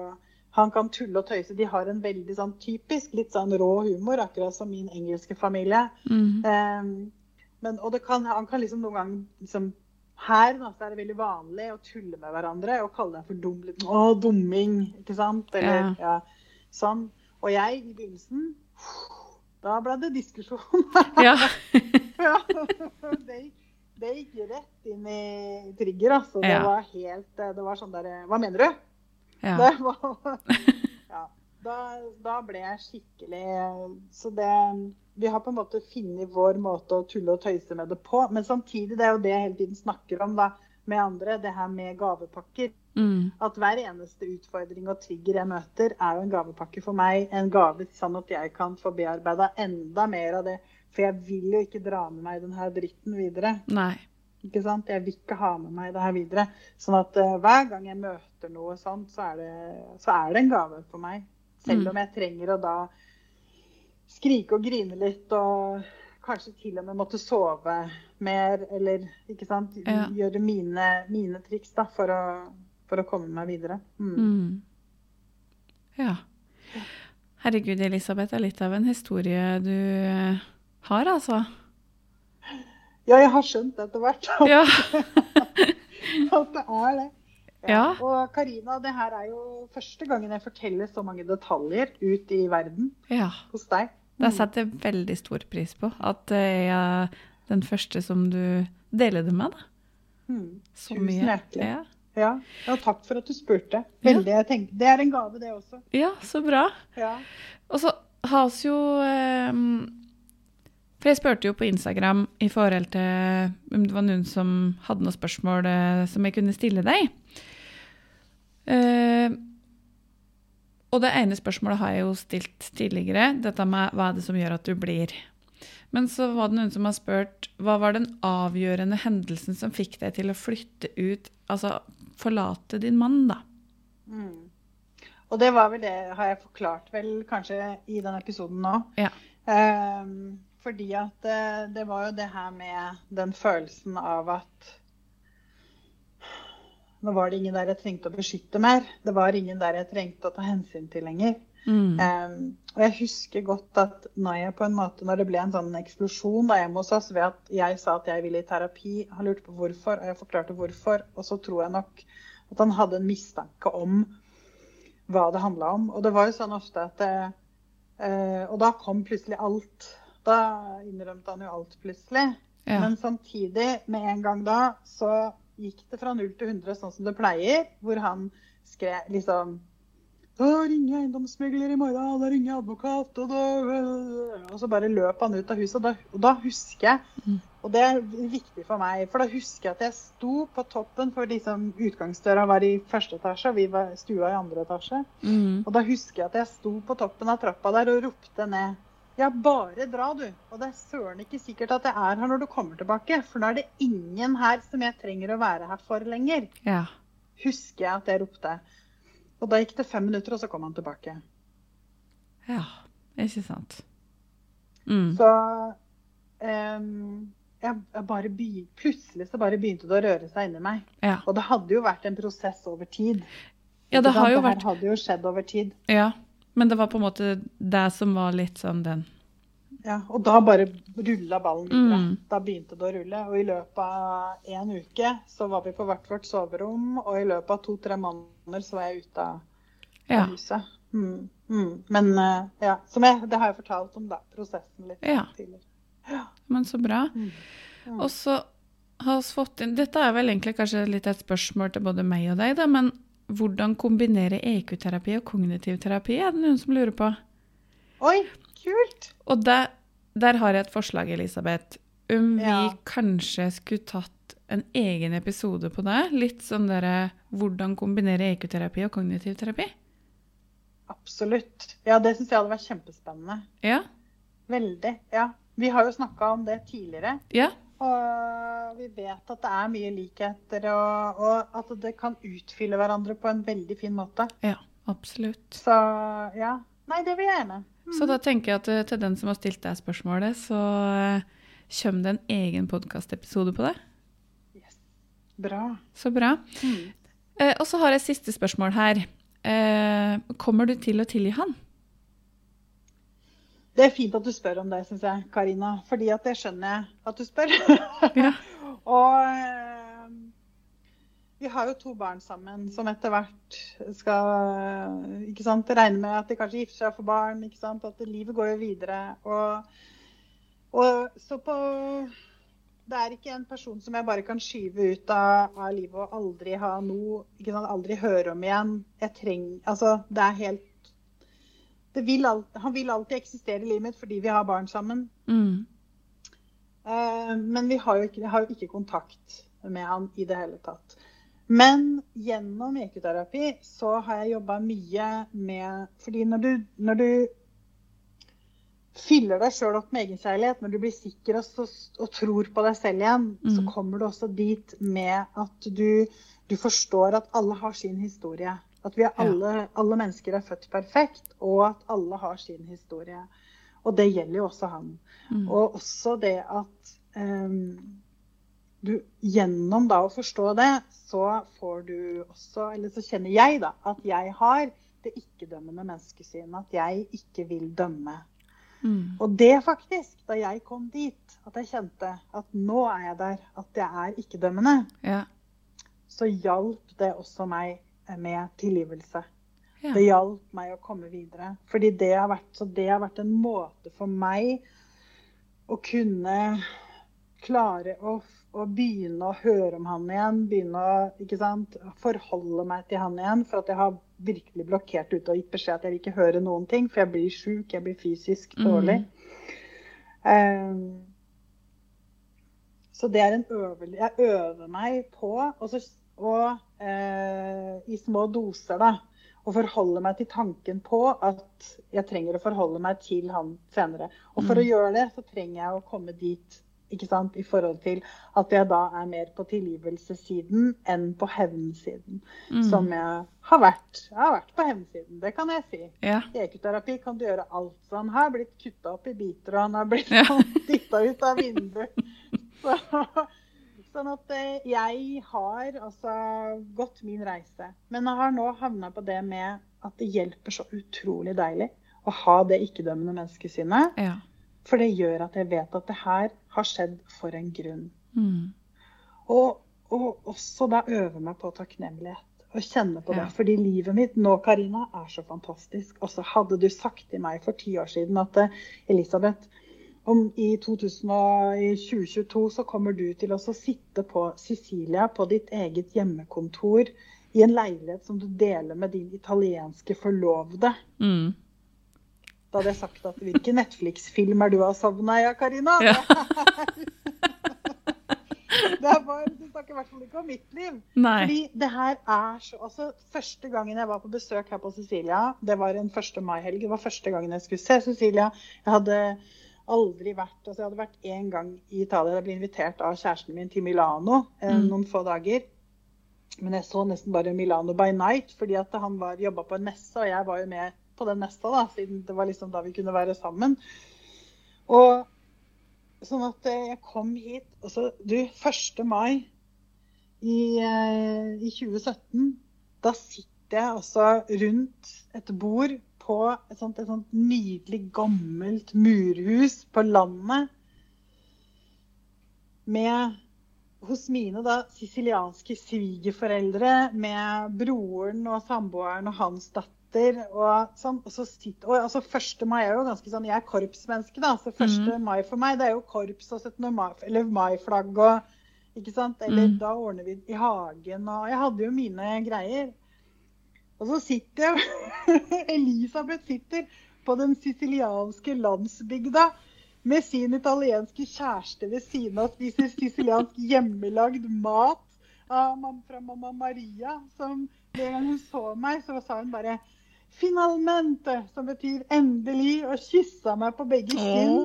Han kan tulle og tøyse. De har en veldig sånn typisk litt sånn rå humor, akkurat som min engelske familie. Mm. Um, men, og det kan, han kan liksom noen ganger liksom, Her da, er det veldig vanlig å tulle med hverandre og kalle deg for dum. Litt, å, dumming, ikke sant? Eller, ja. sånn. Og jeg i begynnelsen Da ble det diskusjon. *laughs* ja. ja. det, det gikk rett inn i trigger, altså. Det Ja. var helt Det var sånn derre Hva mener du? ja. Det var, *laughs* ja, da, da ble jeg skikkelig Så det Vi har på en måte funnet vår måte å tulle og tøyse med det på. Men samtidig, det er jo det jeg hele tiden snakker om da, med andre, det her med gavepakker. Mm. At hver eneste utfordring og trigger jeg møter, er jo en gavepakke for meg. En gave sånn at jeg kan få bearbeida enda mer av det. For jeg vil jo ikke dra med meg denne dritten videre. Nei. Ikke sant? Jeg vil ikke ha med meg det her videre. Sånn at uh, hver gang jeg møter noe sånt, så er det, så er det en gave for meg. Selv Mm. om jeg trenger å da skrike og grine litt og kanskje til og med måtte sove mer, eller ikke sant? Ja. Gjøre mine, mine triks da, for å, for å komme meg videre. Mm. Mm. Ja. Herregud, Elisabeth, det er litt av en historie du eh, har, altså. Ja, jeg har skjønt etter hvert at, Ja. *laughs* at det er det. Ja. Og Karina, det her er jo første gangen jeg forteller så mange detaljer ut i verden ja. hos deg. Det setter jeg veldig stor pris på. At jeg er den første som du deler det med. Mm. Så Tusen hjertelig. Ja. Ja. ja, takk for at du spurte. Veldig, jeg tenker, Det er en gave, det også. ja, så bra. Ja. Og så har vi jo eh, For jeg spurte jo på Instagram i forhold til om det var noen som hadde noen spørsmål eh, som jeg kunne stille deg. Eh, og det ene spørsmålet har jeg jo stilt tidligere, dette med hva er det som gjør at du blir. Men så var det noen som har spurt hva var den avgjørende hendelsen som fikk deg til å flytte ut, altså forlate din mann, da? Mm. Og det var vel det, har jeg forklart vel kanskje i den episoden nå. Ja. Ehm, fordi at det, det var jo det her med den følelsen av at nå var det ingen der jeg trengte å beskytte mer. Det var ingen der jeg trengte å ta hensyn til lenger. Mm. Um, og jeg husker godt at når, jeg på en måte, når det ble en sånn eksplosjon da hjemme hos oss ved at jeg sa at jeg ville i terapi, han lurte på hvorfor, og jeg forklarte hvorfor, og så tror jeg nok at han hadde en mistanke om hva det handla om. Og det var jo sånn ofte at eh, Og da kom plutselig alt. Da innrømte han jo alt plutselig. Ja. Men samtidig, med en gang da, så gikk det fra 0 til 100 sånn som det pleier, hvor han skrev liksom da ringer jeg eiendomsmegler i morgen, da ringer jeg advokat, og da Og så bare løp han ut av huset. Og da, og da husker jeg, Mm. og det er viktig for meg, for da husker jeg at jeg sto på toppen, for liksom utgangsdøra var i første etasje, og vi var stua i andre etasje. Mm. Og da husker jeg at jeg sto på toppen av trappa der og ropte ned Ja, bare dra, du. Og det er søren ikke sikkert at jeg er her når du kommer tilbake. For nå er det ingen her som jeg trenger å være her for lenger. Ja. Husker jeg at jeg ropte. Og da gikk det fem minutter, og så kom han tilbake. Ja. Ikke sant. Mm. Så um, jeg, jeg bare begynte, Plutselig så bare begynte det å røre seg inni meg. Ja. Og det hadde jo vært en prosess over tid. ja, det det har jo vært... Det hadde jo skjedd over tid. Ja. Men det var på en måte det som var litt sånn den Ja, og da bare rulla ballen videre. Mm. Da begynte det å rulle. Og i løpet av en uke så var vi på hvert vårt soverom, og i løpet av to-tre måneder så var jeg ute av Ja. huset. Mm. Mm. Men eh, ja, som jeg, det har jeg fortalt om, da. Prosessen litt Ja. tidligere. Men så bra. Mm. Mm. Og så har vi fått inn Dette er vel egentlig kanskje litt et spørsmål til både meg og deg, da, men hvordan kombinere EQ-terapi og kognitiv terapi, er det noen som lurer på? Oi, kult! Og der, der har jeg et forslag, Elisabeth. Om vi Ja. kanskje skulle tatt en egen episode på det? Litt sånn derre hvordan kombinere EQ-terapi og kognitiv terapi? Absolutt. Ja, det syns jeg hadde vært kjempespennende. Ja? Veldig. Ja. Vi har jo snakka om det tidligere. Ja? Og vi vet at det er mye likheter, og, og at det kan utfylle hverandre på en veldig fin måte. Ja, absolutt. Så ja. Nei, det vil jeg gjerne. Så da tenker jeg at eh, til den som har stilt deg spørsmålet, så eh, kommer det en egen podkastepisode på det. Yes. Bra. Så bra. Mm. Eh, og så har jeg siste spørsmål her. Eh, kommer du til å tilgi han? Det er fint at du spør om det, syns jeg, Karina. Fordi at det skjønner jeg at du spør. *laughs* Ja. *laughs* og eh, vi har jo to barn sammen som etter hvert skal ikke sant, regne med at de kanskje gifter seg og får barn. ikke sant, At livet går jo videre. Og, og så på Det er ikke en person som jeg bare kan skyve ut av, av livet og aldri ha noe ikke sant, Aldri høre om igjen. Jeg trenger Altså, det er helt vil alt, Han vil alltid eksistere i livet mitt fordi vi har barn sammen. Mm. Uh, men vi har jo, ikke, har jo ikke kontakt med han i det hele tatt. Men gjennom EQ-terapi så har jeg jobba mye med Fordi når du, når du fyller deg sjøl opp med egenkjærlighet, når du blir sikker og, og tror på deg selv igjen, så Mm. kommer du også dit med at du, du forstår at alle har sin historie. At vi er alle, alle mennesker er født perfekt, og at alle har sin historie. Og det gjelder jo også han. Mm. Og også det at um, du gjennom da å forstå det, så får du også Eller så kjenner jeg da at jeg har det ikke-dømmende menneskesynet. At jeg ikke vil dømme. Mm. Og det faktisk, da jeg kom dit, at jeg kjente at nå er jeg der, at jeg er ikke-dømmende, Ja. så hjalp det også meg med tilgivelse. Ja. Det hjalp meg å komme videre. Fordi det har vært, så det har vært en måte for meg å kunne klare å, å begynne å høre om han igjen. Begynne å ikke sant, forholde meg til han igjen. For at jeg har virkelig blokkert ute og gitt beskjed at jeg vil ikke høre noen ting. For jeg blir sjuk, jeg blir fysisk Mm. dårlig. Um, så det er en øvelse Jeg øver meg på og, så, og eh, i små doser, da. Og forholde meg til tanken på at jeg trenger å forholde meg til han senere. Og for Mm. å gjøre det, så trenger jeg å komme dit ikke sant, i forhold til at jeg da er mer på tilgivelsessiden enn på hevnsiden. Mm. Som jeg har vært. Jeg har vært på hevnsiden, det kan jeg si. Ja. I ekoterapi kan du gjøre alt. Så han har blitt kutta opp i biter, og han har blitt Ja. *laughs* dytta ut av vinduet. *laughs* Så, sånn at eh, jeg har altså gått min reise. Men jeg har nå havna på det med at det hjelper så utrolig deilig å ha det ikke-dømmende menneskesynet. ja. For det gjør at jeg vet at det her har skjedd for en grunn. Mm. Og, og også da øve meg på takknemlighet. Og kjenne på Ja. det. Fordi livet mitt nå, Karina, er så fantastisk. Og så hadde du sagt til meg for ti år siden at eh, Elisabeth, om i 2000 og i 2022 så kommer du til å sitte på Sicilia på ditt eget hjemmekontor i en leilighet som du deler med din italienske forlovede. Mm. Da hadde jeg sagt at hvilken Netflix-film er du har savna, ja, Karina? Ja. *laughs* Det bare, du snakker i hvert fall ikke om mitt liv. Nei. Fordi det her er så altså, Første gangen jeg var på besøk her på Sicilia, det var en 1. mai-helg. Det var første gangen jeg skulle se Sicilia. Jeg hadde aldri vært altså Jeg hadde vært én gang i Italia. Jeg ble invitert av kjæresten min til Milano eh, Mm. noen få dager. Men jeg så nesten bare Milano by night, fordi at han var jobba på en messe, og jeg var jo med på den messa, da, siden det var liksom da vi kunne være sammen. Og sånn at eh, jeg kom hit og så, Du, 1. mai i, eh, i 2017, da sitter jeg altså rundt et bord på et sånt, et sånt nydelig, gammelt murhus på landet med hos mine da, sicilianske svigerforeldre med broren og samboeren og hans datter. Og, sånn, og så sitter, og altså 1. mai er jo ganske sånn, Jeg er korpsmenneske, da. Så 1. mai for meg det er jo korps og 17. mai, eller maiflagg og ikke sant? Eller Mm. da ordner vi i hagen og Jeg hadde jo mine greier. Og så sitter jeg *laughs* Elisabeth sitter på den sicilianske landsbygda med sin italienske kjæreste ved siden av spiser siciliansk hjemmelagd mat fra mamma Maria. Som en gang hun så meg, så sa hun bare 'finalmente', som betyr 'endelig', og kyssa meg på begge kinn.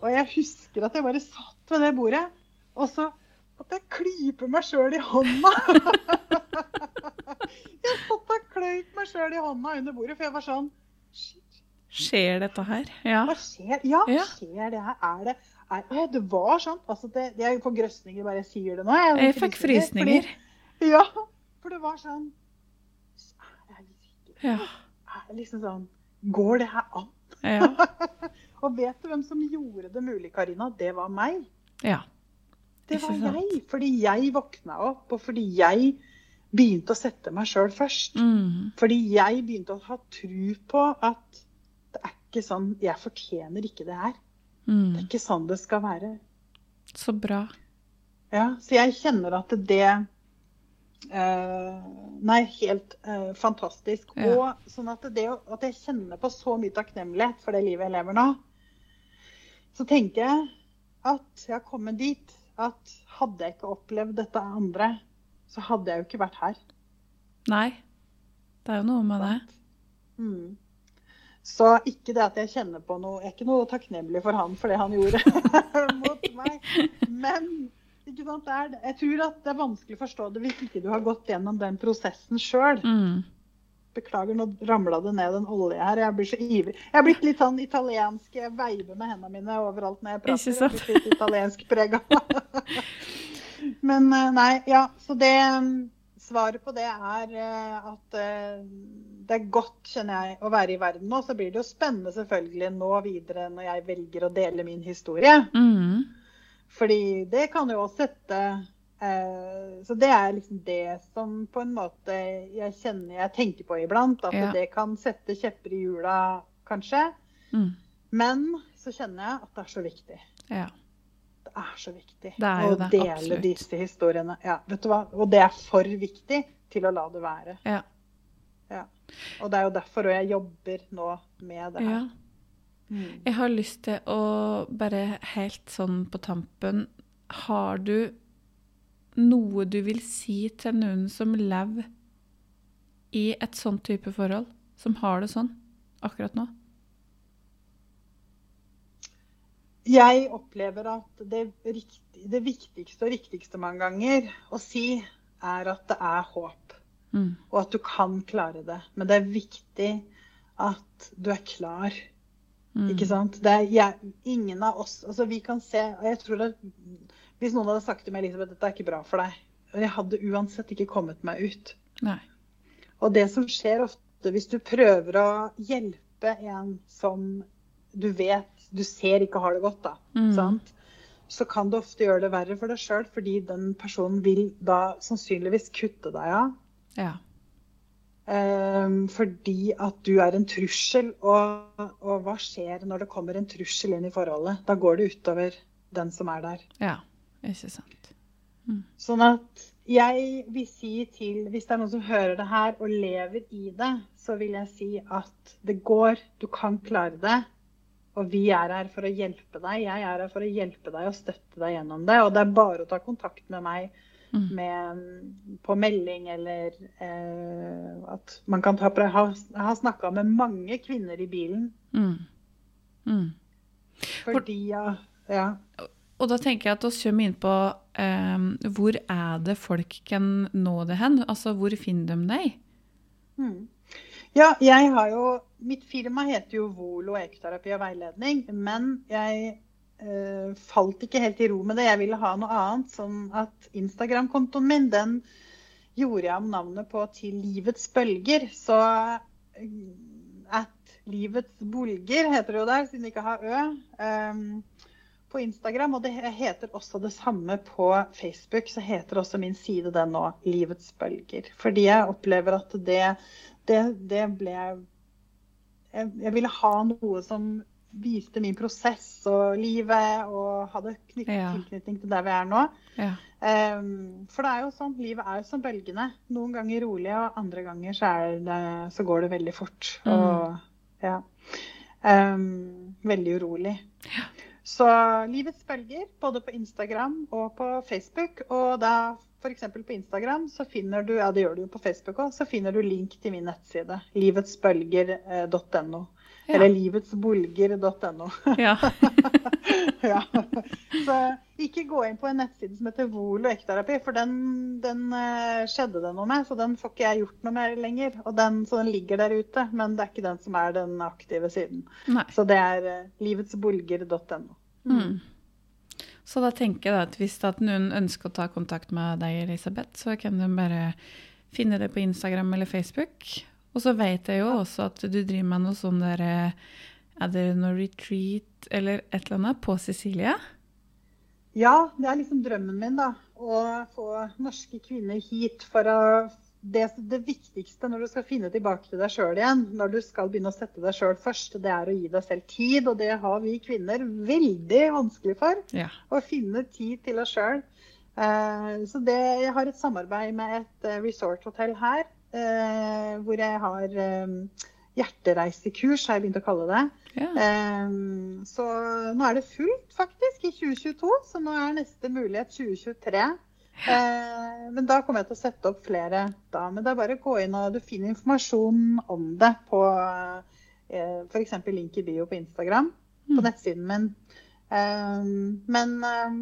Og jeg husker at jeg bare satt ved det bordet, og så at jeg klyper meg sjøl i hånda. *laughs* jeg satt og kløyp meg sjøl i hånda under bordet, for jeg var sånn Shit, Skjer dette her? Ja. hva skjer? Ja, Ja. skjer det her? Er det er, Det var sånn. Altså, det, jeg får grøsninger bare jeg sier det nå. Jeg, Jeg fikk frysninger. Fordi, ja, for det var sånn Er Ja. er det liksom sånn Går det her an? Ja. *laughs* Og vet du hvem som gjorde det mulig, Karina? Det var meg. ja. Det var jeg. Fordi jeg våkna opp, og fordi jeg begynte å sette meg sjøl først. Mm. Fordi jeg begynte å ha tro på at det er ikke sånn Jeg fortjener ikke det her. Det er Mm. ikke sånn det skal være. Så bra. Ja, så jeg kjenner at det Uh, Nei, helt uh, fantastisk. Ja. Og sånn at, det, at jeg kjenner på så mye takknemlighet for det livet jeg lever nå, så tenker jeg at jeg har kommet dit at hadde jeg ikke opplevd dette andre, så hadde jeg jo ikke vært her. Nei. Det er jo noe med det. Mm. Så ikke det at jeg kjenner på noe Jeg er ikke noe takknemlig for han for det han gjorde *laughs* mot meg. Men ikke sant, det er, jeg tror at det er vanskelig å forstå det hvis ikke du har gått gjennom den prosessen sjøl. Mm. Beklager, nå ramla det ned en olje her. Jeg blir så ivrig. Jeg er blitt litt sånn italiensk. Jeg veiver med hendene mine overalt når jeg prater. Ikke Jeg sant? blitt litt italiensk prega. *laughs* Men eh, nei, ja. Så det Svaret på det er eh, at eh, det er godt, kjenner jeg, å være i verden nå. Så blir det jo spennende selvfølgelig nå videre når jeg velger å dele min historie. Mm. Fordi det kan jo også sette Så det er liksom det som på en måte jeg kjenner jeg tenker på iblant. At Ja. det kan sette kjepper i hjula, kanskje. Mm. Men så kjenner jeg at det er så viktig. Ja. Det er så viktig Det er å det, dele absolutt. disse historiene. Ja, vet du hva? Og det er for viktig til å la det være. Ja. Ja. Og det er jo derfor jeg jobber nå med det ja. her. Mm. Jeg har lyst til å bare helt sånn på tampen Har du noe du vil si til noen som lever i et sånt type forhold? Som har det sånn akkurat nå? Jeg opplever at det, riktig, det viktigste og riktigste mange ganger å si, er at det er håp. Mm. Og at du kan klare det. Men det er viktig at du er klar. Mm. Ikke sant? Det er jeg, ingen av oss altså Vi kan se og jeg tror at Hvis noen hadde sagt til meg Elisabeth, dette er ikke bra for deg, jeg hadde uansett ikke kommet meg ut. Nei. Og det som skjer ofte hvis du prøver å hjelpe en som du vet du ser ikke har det godt, da, Mm. sant? så kan det ofte gjøre det verre for deg sjøl, fordi den personen vil da sannsynligvis kutte deg av. Ja. Um, fordi at du er en trussel. Og, og hva skjer når det kommer en trussel inn i forholdet? Da går det utover den som er der. Ja. Ikke sant. Sånn at jeg vil si til Hvis det er noen som hører det her og lever i det, så vil jeg si at det går. Du kan klare det. Og vi er her for å hjelpe deg. Jeg er her for å hjelpe deg og støtte deg gjennom det. Og det er bare å ta kontakt med meg Mm. med, på melding, eller eh, at man kan ta Jeg har, har snakka med mange kvinner i bilen Mm. Mm. fordi ja, ja. Og da tenker jeg at vi kommer inn på um, hvor er det folk kan nå det hen? Altså hvor finner de deg? Mm. Ja, jeg har jo Mitt firma heter jo Volo ekoterapi og veiledning, men jeg uh, falt ikke helt i ro med det. Jeg ville ha noe annet. Sånn at Instagram-kontoen min, den gjorde jeg om navnet på til Livets bølger. Så eh, at Livets bolger heter det jo der, siden vi ikke har Ø. ehm, på Instagram, og det heter også det samme på Facebook, så heter også min side den nå, Livets bølger. Fordi jeg opplever at det, det, det ble jeg, jeg ville ha noe som viste min prosess og livet, og hadde Ja. tilknytning til der vi er nå. Ja. Um, for det er jo sånn, livet er jo som bølgene. Noen ganger rolig, og andre ganger så, det, så går det veldig fort. Mm. Og ja. Um, veldig urolig. Så livets bølger, både på Instagram og på Facebook. Og da f.eks. på Instagram, så finner du ja det gjør du jo på Facebook også, så finner du link til min nettside. Livetsbølger.no. Ja. Eller livetsbolger.no. Ja. *laughs* ja. Så ikke gå inn på en nettside som heter Volo Ekterapi, for den, den eh, skjedde det noe med. Så den får ikke jeg gjort noe mer lenger. Den, så den ligger der ute, men det er ikke den som er den aktive siden. Nei. Så det er uh, livetsbolger.no. Mm. Så da tenker jeg at hvis at noen ønsker å ta kontakt med deg, Elisabeth, så kan du bare finne det på Instagram eller Facebook. Og så vet jeg jo også at du driver med noe sånn der eh, Er det noe retreat eller et eller annet på Sicilia? Ja, det er liksom drømmen min, da. Å få norske kvinner hit for å det, det viktigste når du skal finne tilbake til deg sjøl igjen, når du skal begynne å sette deg sjøl først, det er å gi deg selv tid. Og det har vi kvinner veldig vanskelig for. Ja. Å finne tid til oss sjøl. så det, jeg har et samarbeid med et eh, resorthotell her, eh, hvor jeg har eh, hjertereisekurs, har jeg begynt å kalle det. ja. Ehm, så nå er det fullt faktisk i 2022, så nå er neste mulighet 2023. Eh, men da kommer jeg til å sette opp flere da. Men det er bare å gå inn og du finner informasjon om det på eh, f.eks. link i bio på Instagram, på Mm. nettsiden min. Ehm, men eh,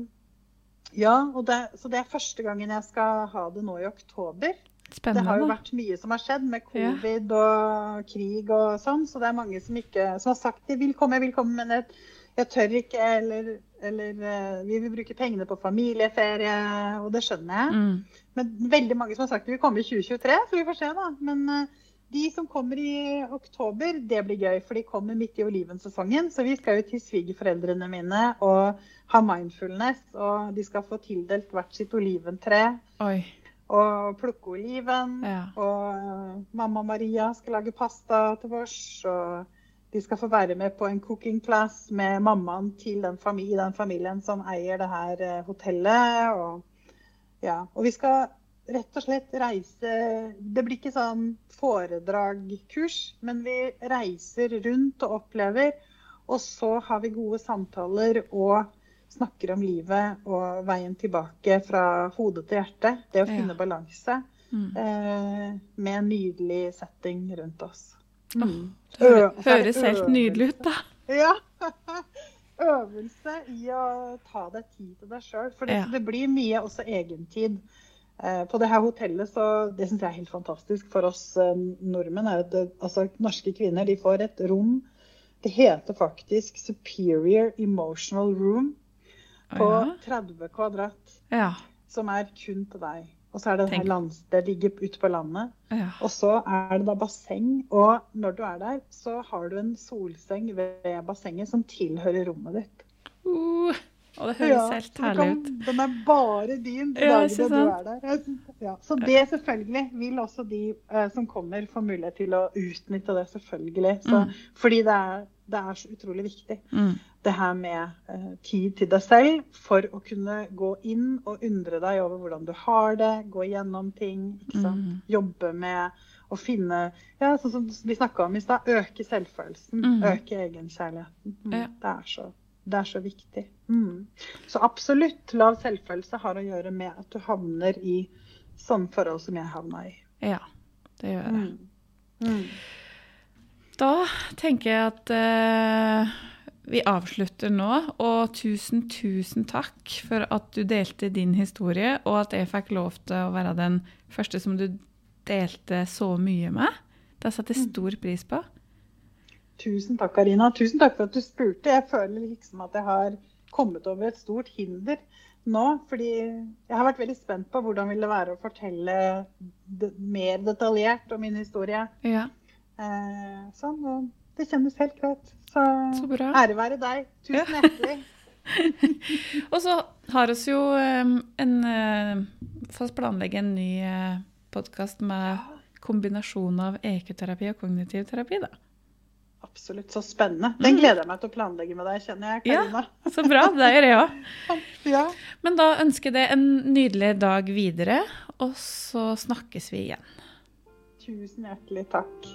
ja, og det, så det er første gangen jeg skal ha det nå i oktober. Det har jo vært mye som har skjedd med Ja. covid og krig og sånn, så det er mange som, ikke, som har sagt de vil komme, jeg vil komme, men jeg, jeg tør ikke, eller, eller eh, vi vil bruke pengene på familieferie, og det skjønner jeg. Mm. Men veldig mange som har sagt de vil komme i 2023, så vi får se da. Men eh, de som kommer i oktober, det blir gøy, for de kommer midt i olivensesongen. Så vi skal jo til svigerforeldrene mine og ha mindfulness, og de skal få tildelt hvert sitt oliventre Oi. Og plukke oliven. Ja. Og mamma Maria skal lage pasta til vårs. Og de skal få være med på en cooking class med mammaen til den, familien, den familien som eier det her eh, hotellet. Og, ja. og vi skal rett og slett reise Det blir ikke sånn foredragkurs, men vi reiser rundt og opplever. Og så har vi gode samtaler og snakker om livet og veien tilbake fra hode til hjerte. Det å Ja. finne balanse Mm. eh, med en nydelig setting rundt oss. Mm. Det høres helt nydelig ut, da. Ja. *laughs* Øvelse i å ta deg tid til deg sjøl. For det, Ja. det blir mye også egentid. Eh, på det her hotellet, så det syns jeg er helt fantastisk for oss eh, nordmenn, er at det, altså, norske kvinner de får et rom. Det heter faktisk Superior Emotional Room på Ja. 30 kvadrat. Ja. Som er kun til deg. Og så er det, Tenk. lands, det ligger ute på landet. ja. Og så er det da basseng. Og når du er der, så har du en solseng ved bassenget som tilhører rommet ditt. Uh, og det høres helt herlig ut. Den er bare din de Ja, dagene du er der. Ja. Så det selvfølgelig vil også de eh, som kommer få mulighet til å utnytte det, selvfølgelig. Så, Mm. Fordi det er, det er så utrolig viktig. Mm. Det her med eh, tid til deg selv for å kunne gå inn og undre deg over hvordan du har det, gå gjennom ting? Mm. jobbe med å finne ja, sånn som vi snakka om i stad, øke selvfølelsen, Mm. øke egenkjærligheten. Mm, Ja. Det er så Det er så viktig. Mm. Så absolutt, lav selvfølelse har å gjøre med at du havner i sånne forhold som jeg havna i. Ja, det gjør det. Mm. Mm. Da tenker jeg at eh, vi avslutter nå. Og tusen, tusen takk for at du delte din historie, og at jeg fikk lov til å være den første som du delte så mye med. Det setter jeg stor pris på. Tusen takk, Karina. Tusen takk for at du spurte. Jeg føler liksom at jeg har kommet over et stort hinder nå. Fordi jeg har vært veldig spent på hvordan vil det være å fortelle mer detaljert om min historie. Ja. Eh, sånn, og det kjennes helt greit. Så, Så ære være deg. Tusen hjertelig. *laughs* Og så har vi jo en eh, fast planlegge en ny eh, podkast med kombinasjon av EQ-terapi og kognitiv terapi, da. Absolutt. Så spennende. Den gleder jeg meg til å planlegge med deg, kjenner jeg, Ja. Så bra. Det gjør jeg òg. *laughs* Ja. Men da ønsker jeg deg en nydelig dag videre, og så snakkes vi igjen. Tusen hjertelig takk.